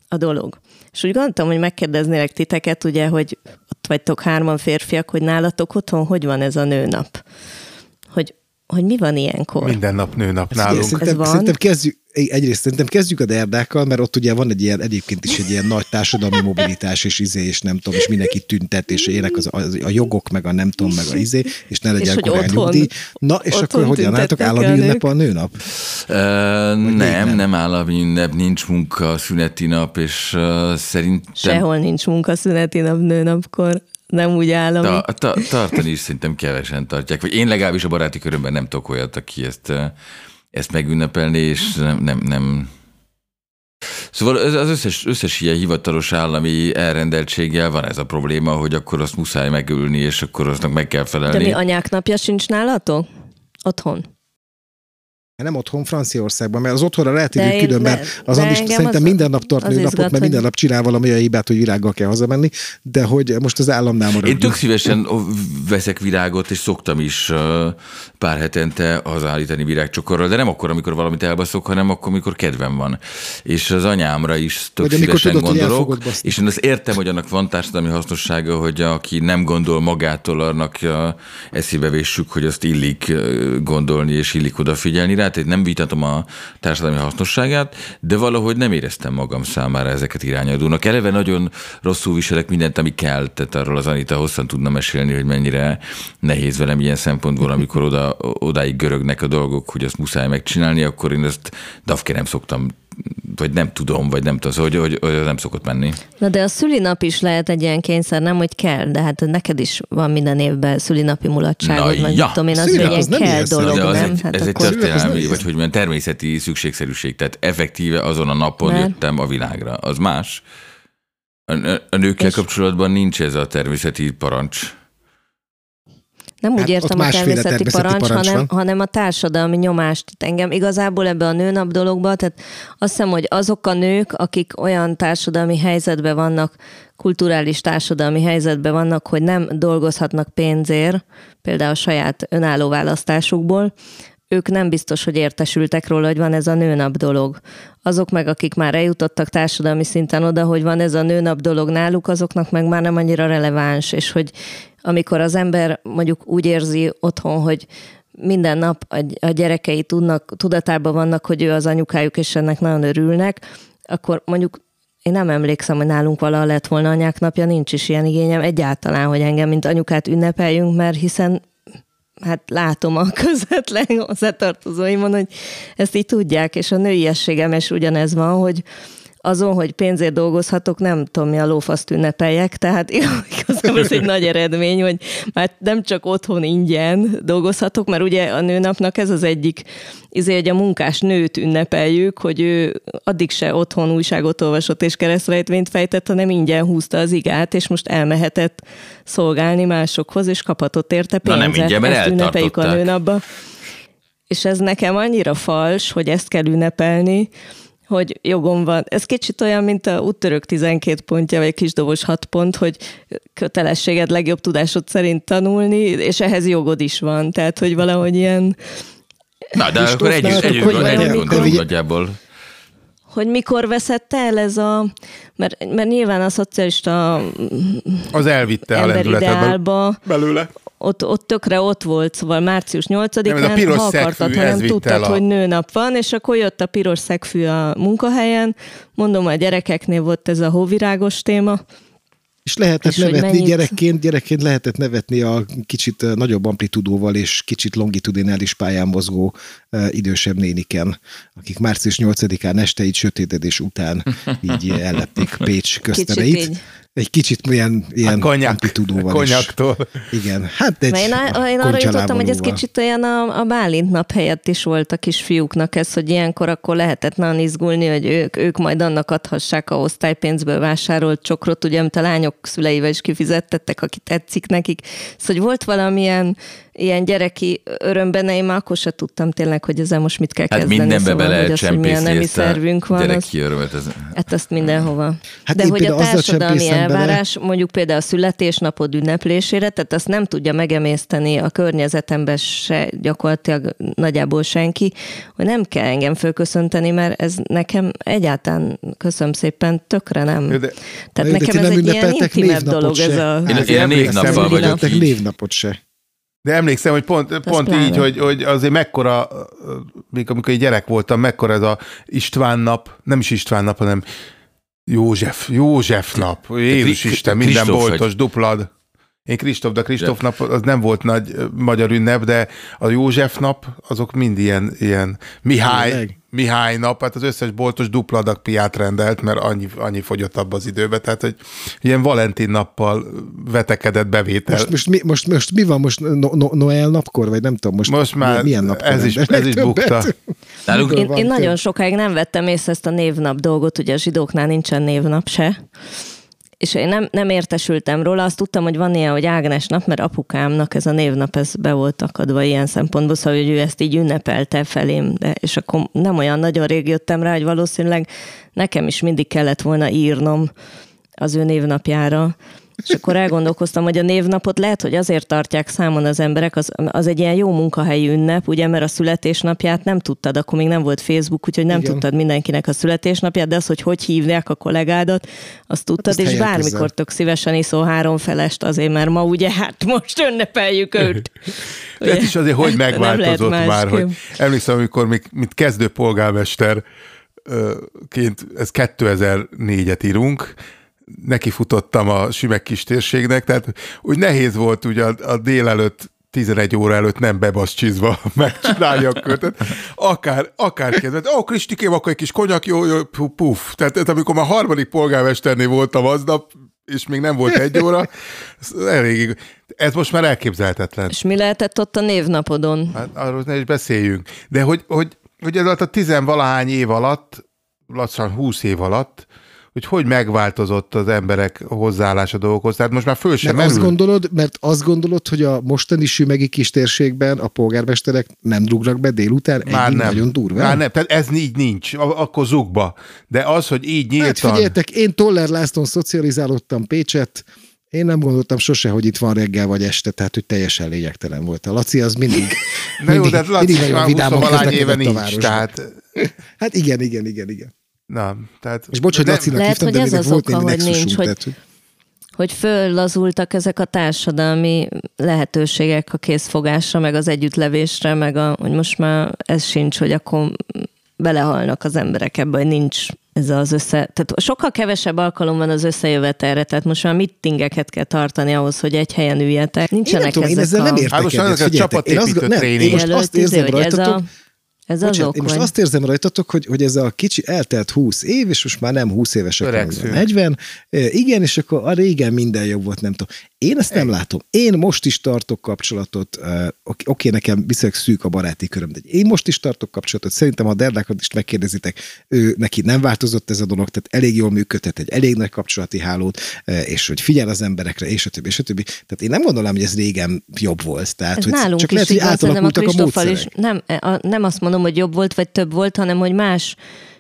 a dolog. És úgy gondoltam, hogy megkérdeznélek titeket, ugye, hogy vagytok hárman férfiak, hogy nálatok otthon hogy van ez a nőnap? Hogy, hogy mi van ilyenkor? Minden nap nőnap nálunk. Szerintem, van? szerintem kezdjük, egyrészt szerintem kezdjük a derdákkal, mert ott ugye van egy ilyen, egyébként is egy ilyen nagy társadalmi mobilitás, és izé, és nem tudom, és mindenki tüntet, és ének az, az, a jogok, meg a nem tudom, meg a izé, és ne legyen korán nyugdíj. Na, és akkor hogyan álltok állami ünnep a nőnap? Nem, nem? nem állami ünnep, nincs munka, szüneti nap, és uh, szerintem Sehol nincs munkaszüneti nap nőnapkor, nem úgy állami. ta, ta, tartani is szerintem kevesen tartják. Vagy én legalábbis a baráti körömben nem tudok olyat, aki ezt, ezt megünnepelni, és nem, nem, nem. Szóval az összes, összes ilyen hivatalos állami elrendeltséggel van ez a probléma, hogy akkor azt muszáj megülni, és akkor aznak meg kell De felelni. mi anyák napja sincs nálatok? Otthon. Nem otthon Franciaországban, mert az otthonra lehet De írni én- külön, mert de- az Andis szerintem az- minden nap tart nőnapot, izgat, mert hogy- minden nap csinál valami olyan hibát, hogy virággal kell hazamenni, de hogy most az államnál Én maradjunk. tök szívesen veszek virágot, és szoktam is pár hetente hazállítani virágcsokorral, de nem akkor, amikor valamit elbaszok, hanem akkor, amikor kedvem van. És az anyámra is tök Vagy szívesen tudod, gondolok, és én azt értem, hogy annak van társadalmi hasznossága, hogy aki nem gondol magától, annak eszébe véssük, hogy azt illik gondolni, és illik odafigyelni rá, tehát nem vitatom a társadalmi hasznosságát, de valahogy nem éreztem magam számára ezeket irányadónak. Eleve nagyon rosszul viselek mindent, ami kell, tehát arról az Anita hosszan tudna mesélni, hogy mennyire nehéz velem ilyen szempontból, amikor oda, odáig görögnek a dolgok, hogy azt muszáj megcsinálni, akkor én ezt dafke nem szoktam, vagy nem tudom, vagy nem tudom, szóval, hogy, hogy, hogy az nem szokott menni. Na de a szülinap is lehet egy ilyen kényszer, nem, hogy kell, de hát neked is van minden évben szülinapi mulatságod, Na meg ja. tudom én, az Szülinap egy nem kell dolog, nem? egy, hát ez egy történelmi, vagy hogy mondjam, természeti szükségszerűség, tehát effektíve azon a napon Mert? jöttem a világra. Az más. A, a- a nőkkel És- kapcsolatban nincs ez a természeti parancs. Nem úgy Hát ott értem a természeti, természeti parancs, parancs hanem, van. hanem a társadalmi nyomást. Engem igazából ebbe a nőnap dologba, tehát azt hiszem, hogy azok a nők, akik olyan társadalmi helyzetben vannak, kulturális társadalmi helyzetben vannak, hogy nem dolgozhatnak pénzért, például a saját önálló választásukból, ők nem biztos, hogy értesültek róla, hogy van ez a nőnap dolog. Azok meg, akik már eljutottak társadalmi szinten oda, hogy van ez a nőnap dolog náluk, azoknak meg már nem annyira releváns, és hogy amikor az ember mondjuk úgy érzi otthon, hogy minden nap a, gyerekei tudnak, tudatában vannak, hogy ő az anyukájuk, és ennek nagyon örülnek, akkor mondjuk én nem emlékszem, hogy nálunk valaha lett volna anyák napja, nincs is ilyen igényem egyáltalán, hogy engem, mint anyukát ünnepeljünk, mert hiszen hát látom a közvetlen hozzátartozóimon, hogy ezt így tudják, és a nőiességem is ugyanez van, hogy azon, hogy pénzért dolgozhatok, nem tudom, mi a lófaszt ünnepeljek, tehát igazából ez egy nagy eredmény, hogy már nem csak otthon ingyen dolgozhatok, mert ugye a nőnapnak ez az egyik, izé, hogy a munkás nőt ünnepeljük, hogy ő addig se otthon újságot olvasott és keresztrejtvényt fejtett, hanem ingyen húzta az igát, és most elmehetett szolgálni másokhoz, és kaphatott érte Na pénzet. nem ingyen, mert Ezt ünnepeljük a nőnapba. És ez nekem annyira fals, hogy ezt kell ünnepelni, hogy jogom van. Ez kicsit olyan, mint a úttörök 12 pontja, vagy kisdobos 6 pont, hogy kötelességed legjobb tudásod szerint tanulni, és ehhez jogod is van. Tehát, hogy valahogy ilyen... Na, de akkor együtt, együtt, együtt, ugye- nagyjából. Hogy mikor veszett el ez a... Mert, mert nyilván a szocialista Az elvitte a lendületet belőle. ott, ott tökre ott volt, szóval március Nem, ez a 8-án, piros ha akartad, ha nem tudtad, a- hogy nőnap van, és akkor jött a piros szegfű a munkahelyen. Mondom, a gyerekeknél volt ez a hóvirágos téma. És lehetett És nevetni mennyit- gyerekként, gyerekként lehetett nevetni a kicsit nagyobb amplitudóval és kicsit longitudinális pályán mozgó uh, idősebb néniken, akik március 8-án este így sötétedés után így ellepték Pécs köztereit. így. Egy kicsit ilyen, ilyen konyak, amplitudóval konyaktól. is. Igen, hát egy Mert én, á- én arra jutottam, hogy ez kicsit olyan a, a Bálint nap helyett is volt a kisfiúknak ez, hogy ilyenkor akkor lehetett nagyon izgulni, hogy ők, ők majd annak adhassák a osztálypénzből vásárolt csokrot, ugye, amit a lányok szüleivel is kifizettettek, aki tetszik nekik. Szóval, hogy volt valamilyen ilyen gyereki öröm benne, én már akkor se tudtam tényleg, hogy ezzel most mit kell Hát kezdeni. mindenbe szóval, bele hogy az, hogy milyen nemi szervünk van, gyereki örömet. Ez... Hát ezt mindenhova. Hát De én hogy a társadalmi csempészem bele- elvárás, mondjuk például a születésnapod ünneplésére, tehát azt nem tudja megemészteni a környezetemben se gyakorlatilag nagyjából senki, hogy nem kell engem fölköszönteni, mert ez nekem egyáltalán, köszönöm szépen, tökre nem. De- Tehát de nekem ti ez egy ilyen intimebb dolog, ez se. a... Én, Hát én emlékszem, névnappal vagyok névnapot se. De emlékszem, hogy pont, pont pláne. így, hogy, hogy azért mekkora, még amikor egy gyerek voltam, mekkora ez a István nap, nem is István nap, hanem József, József nap. Jézus Isten, minden Kristóf boltos, vagy. duplad. Én Kristóf, de Kristóf nap az nem volt nagy magyar ünnep, de a József nap, azok mind ilyen, ilyen Mihály? Mihály nap, hát az összes boltos dupla adag piát rendelt, mert annyi, annyi fogyott abba az időbe, tehát hogy ilyen Valentin nappal vetekedett bevétel. Most, most, mi, most, most mi van most no, no, Noel napkor, vagy nem tudom, most, Most már milyen napkor ez is- ez is bukta. Nálunk Én, én nagyon sokáig nem vettem észre ezt a névnap dolgot, ugye a zsidóknál nincsen névnap se, és én nem, nem értesültem róla, azt tudtam, hogy van ilyen, hogy Ágnes nap, mert apukámnak ez a névnap, ez be volt akadva ilyen szempontból, szóval, hogy ő ezt így ünnepelte felém, de, és akkor nem olyan nagyon rég jöttem rá, hogy valószínűleg nekem is mindig kellett volna írnom az ő névnapjára, és akkor elgondolkoztam, hogy a névnapot lehet, hogy azért tartják számon az emberek, az, az egy ilyen jó munkahelyi ünnep, ugye, mert a születésnapját nem tudtad, akkor még nem volt Facebook, úgyhogy nem Igen. tudtad mindenkinek a születésnapját, de az, hogy hogy hívják a kollégádat, azt tudtad, azt és bármikor közel. tök szívesen iszol három felest azért, mert ma ugye hát most ünnepeljük őt. De ez is azért hogy megváltozott már, másképp. hogy emlékszem, amikor még mint kezdő polgármester ként, ez 2004-et írunk, nekifutottam a Sümek kis térségnek, tehát úgy nehéz volt ugye a, a délelőtt 11 óra előtt nem bebaszcsizva megcsinálni a körtet. Akár, akár kezdett. Ó, Kristikém, akkor egy kis konyak, jó, jó, pu- puf. Tehát, tehát amikor már harmadik polgármesternél voltam aznap, és még nem volt egy óra, ez elég, ez most már elképzelhetetlen. És mi lehetett ott a névnapodon? Hát arról ne is beszéljünk. De hogy, hogy, hogy ez alatt a tizenvalahány év alatt, lassan húsz év alatt, hogy hogy megváltozott az emberek hozzáállása dolgokhoz. Tehát most már föl sem Mert azt gondolod, mert azt gondolod, hogy a mostani sümegi kis térségben a polgármesterek nem rúgnak be délután Már nem. nagyon durván? Már nem. Tehát ez így nincs. Akkor zugba. De az, hogy így Hát nyíltan... figyeljetek, én Toller Lászlón szocializálódtam Pécset, én nem gondoltam sose, hogy itt van reggel vagy este, tehát hogy teljesen lényegtelen volt. A Laci az mindig, Na jó, mindig, de hát mindig Laci nagyon már vidáman 20 éve nincs. Tehát, Hát igen, igen, igen, igen. Na, tehát... És bocs, hogy Lacinak Lehet, hívtam, hogy de ez az volt oka, hogy nincs, hogy- tehát, hogy hogy föllazultak ezek a társadalmi lehetőségek a készfogásra, meg az együttlevésre, meg a, hogy most már ez sincs, hogy akkor belehalnak az emberek ebbe, hogy nincs ez az össze... Tehát sokkal kevesebb alkalom van az összejövetelre, tehát most már mittingeket kell tartani ahhoz, hogy egy helyen üljetek. Én Nincsenek nem tudom, én ezek ezzel a... nem értek Hát most egyet. ezek a Figyeljetek, én azt, csapatépítő nem, én most azt érzem izé, hogy ez rajtatok, a, ez Bocsánat, azok, én most azt érzem rajtatok, hogy, hogy ez a kicsi eltelt 20 év, és most már nem 20 évesek, hanem Öregszünk. 40. E, Igen, és akkor a régen minden jobb volt, nem tudom. Én ezt nem látom. Én most is tartok kapcsolatot, uh, oké, okay, nekem viszonylag szűk a baráti köröm, de én most is tartok kapcsolatot. Szerintem, ha a Derdákat is megkérdezitek, ő, neki nem változott ez a dolog, tehát elég jól működhet egy elég nagy kapcsolati hálót, uh, és hogy figyel az emberekre, és a többi, és a többi. Tehát én nem gondolom, hogy ez régen jobb volt. Tehát, Ez hogy nálunk csak is lehet, hogy a átalakultak a, Kristóffal módszerek. is. Nem, a, nem azt mondom, hogy jobb volt, vagy több volt, hanem hogy más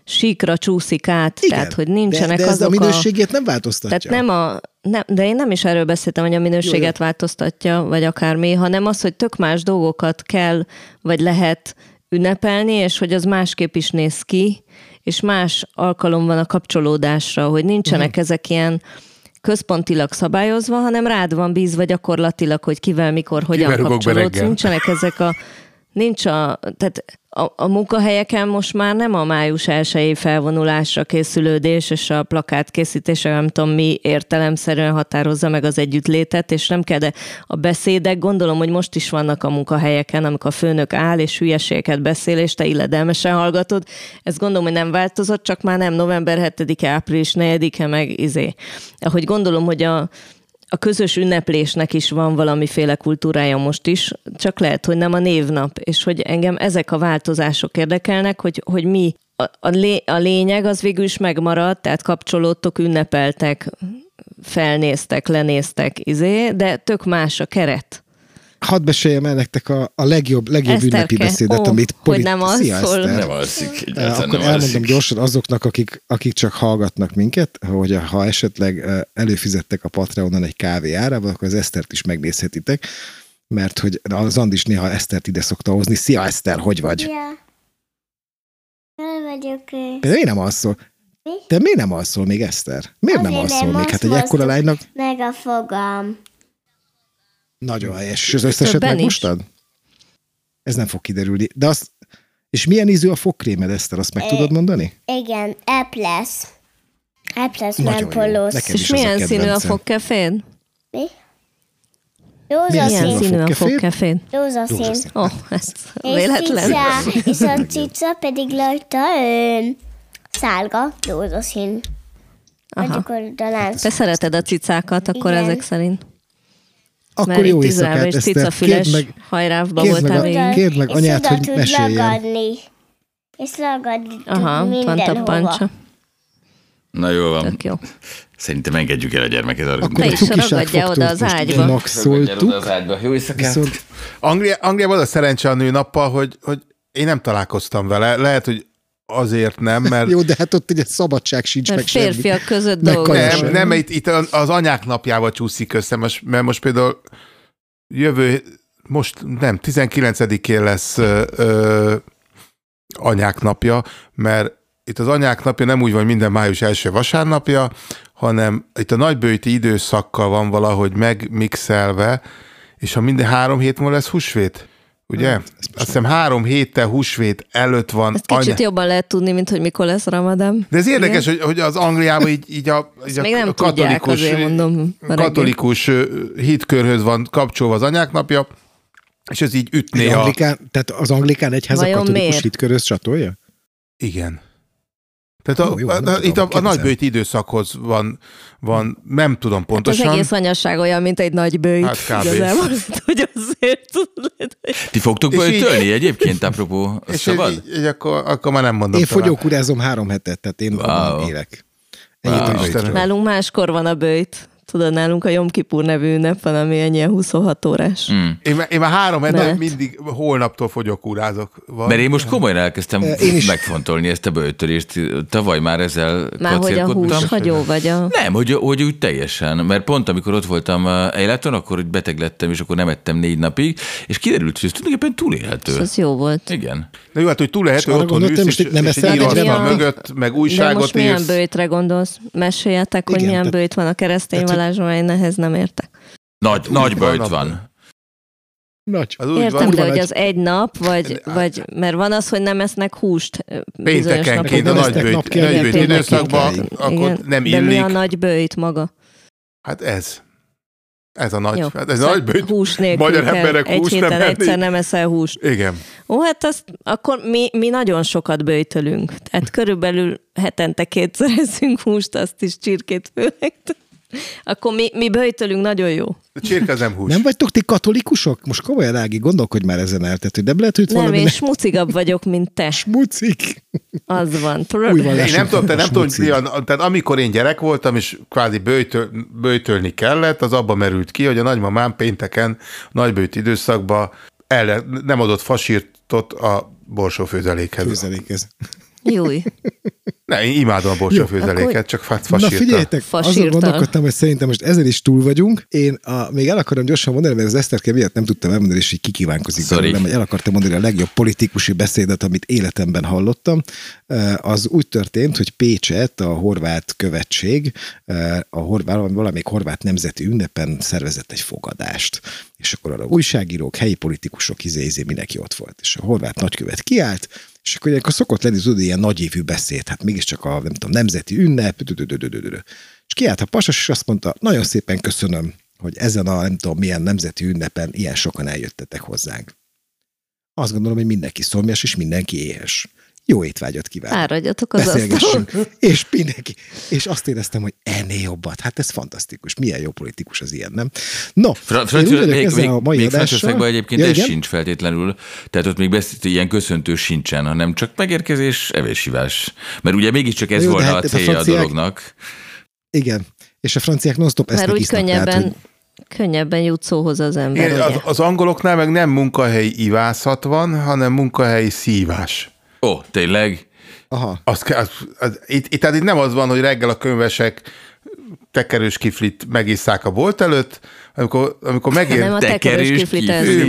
síkra csúszik át. Igen, tehát, hogy nincsenek de, de ez azok a minőségét nem változtatja. Tehát nem a, nem, de én nem is erről beszéltem, hogy a minőséget Jó, jó. változtatja, vagy akármi, hanem az, hogy tök más dolgokat kell, vagy lehet ünnepelni, és hogy az másképp is néz ki, és más alkalom van a kapcsolódásra, hogy nincsenek Mhm. ezek ilyen központilag szabályozva, hanem rád van bízva gyakorlatilag, hogy kivel, mikor, hogyan Kivel kapcsolódsz. Nincsenek ezek a Nincs a, tehát a, a munkahelyeken most már nem a május 1 felvonulásra készülődés és a plakát készítése, nem tudom mi értelemszerűen határozza meg az együttlétet, és nem kell, de a beszédek gondolom, hogy most is vannak a munkahelyeken, amikor a főnök áll és hülyeségeket beszél, és te illedelmesen hallgatod. Ez gondolom, hogy nem változott, csak már nem november 7-e, április 4-e, meg izé. Ahogy gondolom, hogy a, a közös ünneplésnek is van valamiféle kultúrája most is, csak lehet, hogy nem a névnap, és hogy engem ezek a változások érdekelnek, hogy, hogy mi a, a, lé, a lényeg az végül is megmaradt, tehát kapcsolódtok, ünnepeltek, felnéztek, lenéztek, izé, de tök más a keret. Hadd meséljem el nektek a, a legjobb, legjobb Eszterke, ünnepi beszédet, ó, amit hogy nem az Szia. Eszter. Nem alszik. Akkor nem elmondom alszik. gyorsan azoknak, akik, akik csak hallgatnak minket, hogy ha esetleg előfizettek a Patreonon egy kávé árával, akkor az Esztert is megnézhetitek, mert hogy az Andis néha Esztert ide szokta hozni. Szia Eszter, hogy vagy? Ja. Jól vagyok. ő. De miért nem alszol? Mi? Te miért nem alszol még, Eszter? Miért nem Azért alszol nem, még? Hát egy ekkora lánynak Meg a fogam. Nagyon helyes. És az összeset Többen is. megmostad? Ez nem fog kiderülni. De azt, és milyen ízű a fogkrémed, Eszter? Azt meg tudod mondani? Igen, Eples. Eples Nagyon jó. menpolos. Nekem is És az a milyen színű a fogkefén? Mi? Milyen Rózsaszín. Milyen színű a fogkefén? Rózsaszín. Ó, oh, ez És véletlen. cica, és a cica pedig rajta szálga, rózsaszín. Aha. Te szereted a cicákat, akkor Igen. ezek szerint. Akkor Mert jó éjszakát, is Eszter. cicafüles Kérd meg, hajrávba kérd meg voltál a-. Kérd meg és anyát, hogy meséljen. lagadni. És lagadni Aha, mindenhova. tappancsa. Na jó van. Tök jó. Szerintem engedjük el a gyermeket arra. Akkor a is cukiság ragadja oda az ágyba. Maxoltuk, Jó éjszakát. viszont Anglia, Angliában az a szerencse a nőnappal, hogy, hogy én nem találkoztam vele. Lehet, hogy azért nem, mert jó, de hát ott ugye szabadság sincs, meg Mert semmi. férfiak között Meg kajás. nem, nem itt, itt az anyák napjával csúszik össze, most, mert most például jövő, most nem, 19-én lesz ö, ö, anyák napja, mert itt az anyák napja nem úgy van, hogy minden május első vasárnapja, hanem itt a nagybőti időszakkal van valahogy megmixelve, és ha minden három hét múlva lesz húsvét, ugye? Azt hiszem három héttel húsvét előtt van Ezt kicsit jobban lehet tudni, mint hogy mikor lesz Ramadán. de ez érdekes, hogy, hogy az Angliában így, így a, így a még nem tudják, azért mondom, a katolikus hitkörhöz van kapcsolva az anyák napja, és ez így ütné a... anglikán, tehát az anglikán egyház a Vajon katolikus miért? hitköröz csatolja? Igen. Tehát a, Jó, jó, a, tudom, itt a, a nagybőti időszakhoz van, van, nem tudom Hát pontosan. az egész anyasság olyan, mint egy nagy bőjt. Hát kb. Igazából, hogy azért tudod. Ti fogtok így- böjtölni egyébként, apropó, és szabad? így, így akkor, akkor már nem mondom Én tovább. fogyókúrázom három hetet, tehát én Wow. élek. Ennyit Wow. Nálunk máskor van a bőjt. Tudod, nálunk a Jom Kipur nevű ünnep van, ami egy ilyen 26 órás. Mm. Én, már- én már három hete mindig holnaptól fogyókúrázok. Van. Mert én most komolyan elkezdtem Én is. megfontolni ezt a böjtölést. Tavaly már ezzel Már hogy a húshagyó vagy a... Nem, hogy, hogy úgy teljesen, mert pont amikor ott voltam életon, akkor beteg lettem, és akkor nem ettem négy napig, és kiderült, hogy ez tulajdonképpen túlélhető. És az jó volt. Igen. De jó, hát, hogy túl lehet, És hogy arra otthon ülsz, most és, nem és egy a- mögött, meg De újságot most milyen bőjtre gondolsz? Meséljetek, hogy milyen bőjt van a keresztény vallásban, én ehhez nem értek. Nagy, nagy van böjt nap. van. Nagy. Az úgy Értem, van, de van hogy egy- az egy nap, vagy, vagy mert van az, hogy nem esznek húst péntekenként a. Nem nagy nagy igen, időszakban, Igen. akkor nem De mi a illik. nagy bőjt maga? Hát ez. Ez a nagy, Jó. hát ez a Szóval nagy bőjt. Hús nélkül Magyar kell. emberek Egy nem héten enni. egyszer nem eszel húst. Igen. Ó, hát azt, akkor mi, mi nagyon sokat bőjtölünk. Tehát körülbelül hetente kétszer eszünk húst, azt is csirkét főleg. Akkor mi, mi böjtölünk nagyon jó. A csirke nem hús. Nem vagytok ti katolikusok? Most komolyan, Ági, gondolkodj már ezen el. Tehát, hogy nem lehet, hogy Nem, én ne- smucigabb vagyok, mint te. smucik. Az van. Új Tudod? Én nem tudom, te nem. Lian, tehát amikor én gyerek voltam, és kvázi bőjtöl, bőjtölni kellett, az abba merült ki, hogy a nagymamám pénteken, nagybőjt időszakban el, nem adott fasírtot a borsófőzelékhez. Főzelékez. Júj. Ne, én imádom a borsófőzeléket, akkor- csak fát Na fasírta. figyeljetek, azon Fasírtal. gondolkodtam, hogy szerintem most ezen is túl vagyunk. Én a, még el akarom gyorsan mondani, mert az Eszterke miatt nem tudtam elmondani, és így kikívánkozik Sorry. belőlem, hogy el akartam mondani a legjobb politikusi beszédet, amit életemben hallottam. Az úgy történt, hogy Pécset, a horvát követség, a horvát, valamelyik horvát nemzeti ünnepen szervezett egy fogadást. És akkor arra újságírók, helyi politikusok, izé, izé, mindenki ott volt. És a horvát nagykövet kiállt, és akkor ilyenkor szokott lenni, tudod, ilyen nagyévű beszéd, hát mégiscsak a, nem tudom, nemzeti ünnep, és kiállt a pasas, és azt mondta, nagyon szépen köszönöm, hogy ezen a nem tudom milyen nemzeti ünnepen ilyen sokan eljöttetek hozzánk. Azt gondolom, hogy mindenki szomjas, és mindenki éhes. Jó étvágyat kívánok. Áradjatok az asztalon. Beszélgessünk. És mindenki. És azt éreztem, hogy ennél jobbat. Hát ez fantasztikus. Milyen jó politikus az ilyen, nem? No, Fra- én Francia, vagyok még, ezzel még, a mai még adással- Franciaországban egyébként Ja, ez igen? sincs feltétlenül, tehát ott még beszélt, ilyen köszöntő sincsen, hanem csak megérkezés, evéshívás. Mert ugye mégiscsak ez Jó, volna hát a a célja a, franciák- dolognak. Igen. És a franciák non-stop Mert esznek úgy isznak, könnyebben, tehát, hogy könnyebben jut szóhoz az ember, Igen, ugye? az, az angoloknál meg nem munkahelyi ivászat van, hanem munkahelyi szívás. Ó, tényleg? aha, Az, kell- az, az, itt, itt, tehát itt nem az van, hogy reggel a könyvesek tekerős kiflit megisszák a bolt előtt, amikor, amikor megér... Nem a tekerős tekerős kiflit. Ő.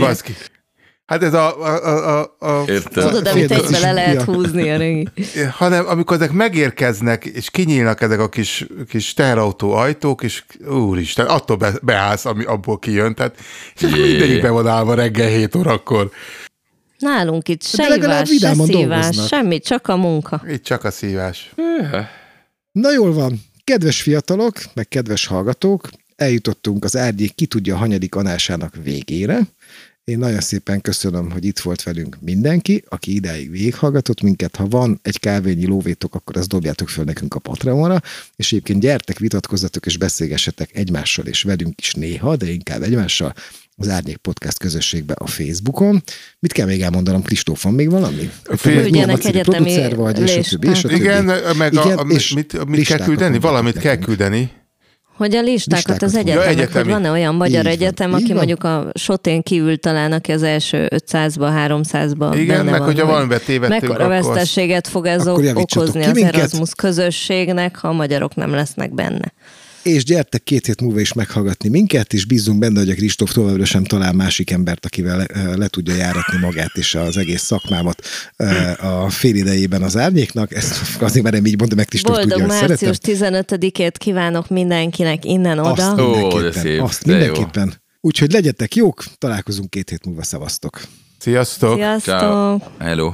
Hát ez a, a, a, a, a Értem. Tudod, amit egybe le lehet húzni a régi. hanem amikor ezek megérkeznek, és kinyílnak ezek a kis, kis teherautó ajtók, és úristen, attól be, beállsz, ami abból kijön, tehát, és akkor Jé. mindegyik be van állva reggel 7 órakor. Nálunk itt se De ivás, se vidáman szívás, dolgoznak. semmi, csak a munka. Itt csak a szívás. Na jól van, kedves fiatalok, meg kedves hallgatók, eljutottunk az árnyék ki tudja hanyadik anásának végére. Én nagyon szépen köszönöm, hogy itt volt velünk mindenki, aki idáig végighallgatott minket. Ha van egy kávényi lóvétok, akkor azt dobjátok föl nekünk a Patreonra, és egyébként gyertek, vitatkozzatok és beszélgessetek egymással és velünk is néha, de inkább egymással az Árnyék Podcast közösségbe a Facebookon. Mit kell még elmondanom, Kristóf, van még valami? Küldjenek Nagyszerű egyetemi producer vagy, és a többi, és a többi. Igen, meg a, Igen, a, és mit, mit kell küldeni? Valamit kell küldeni. Hogy a listákat Listákat az mondja. Ja, egyetemek, hogy van-e olyan magyar Így van, egyetem, aki van. mondjuk a sotén kívül talán, aki az első 500-ba, 300-ba Igen, benne meg van, hogyha hogy valamiben tévedtünk, Mekkora akkor veszteséget fog ez okozni az. Erasmus közösségnek, ha a magyarok nem lesznek benne. És gyertek két hét múlva is meghallgatni minket, és bízunk benne, hogy a Kristóf továbbra sem talál másik embert, akivel le, le tudja járatni magát és az egész szakmámat a fél idejében az árnyéknak. Ezt azért merem így mondani, meg Kristóf Boldog tudja, hogy március szeretem. 15-ét kívánok mindenkinek innen-oda. Azt Ó, de mindenképpen. szép, azt mindenképpen. Úgyhogy legyetek jók, találkozunk két hét múlva, szevasztok! Sziasztok! Sziasztok! Ciao. Hello.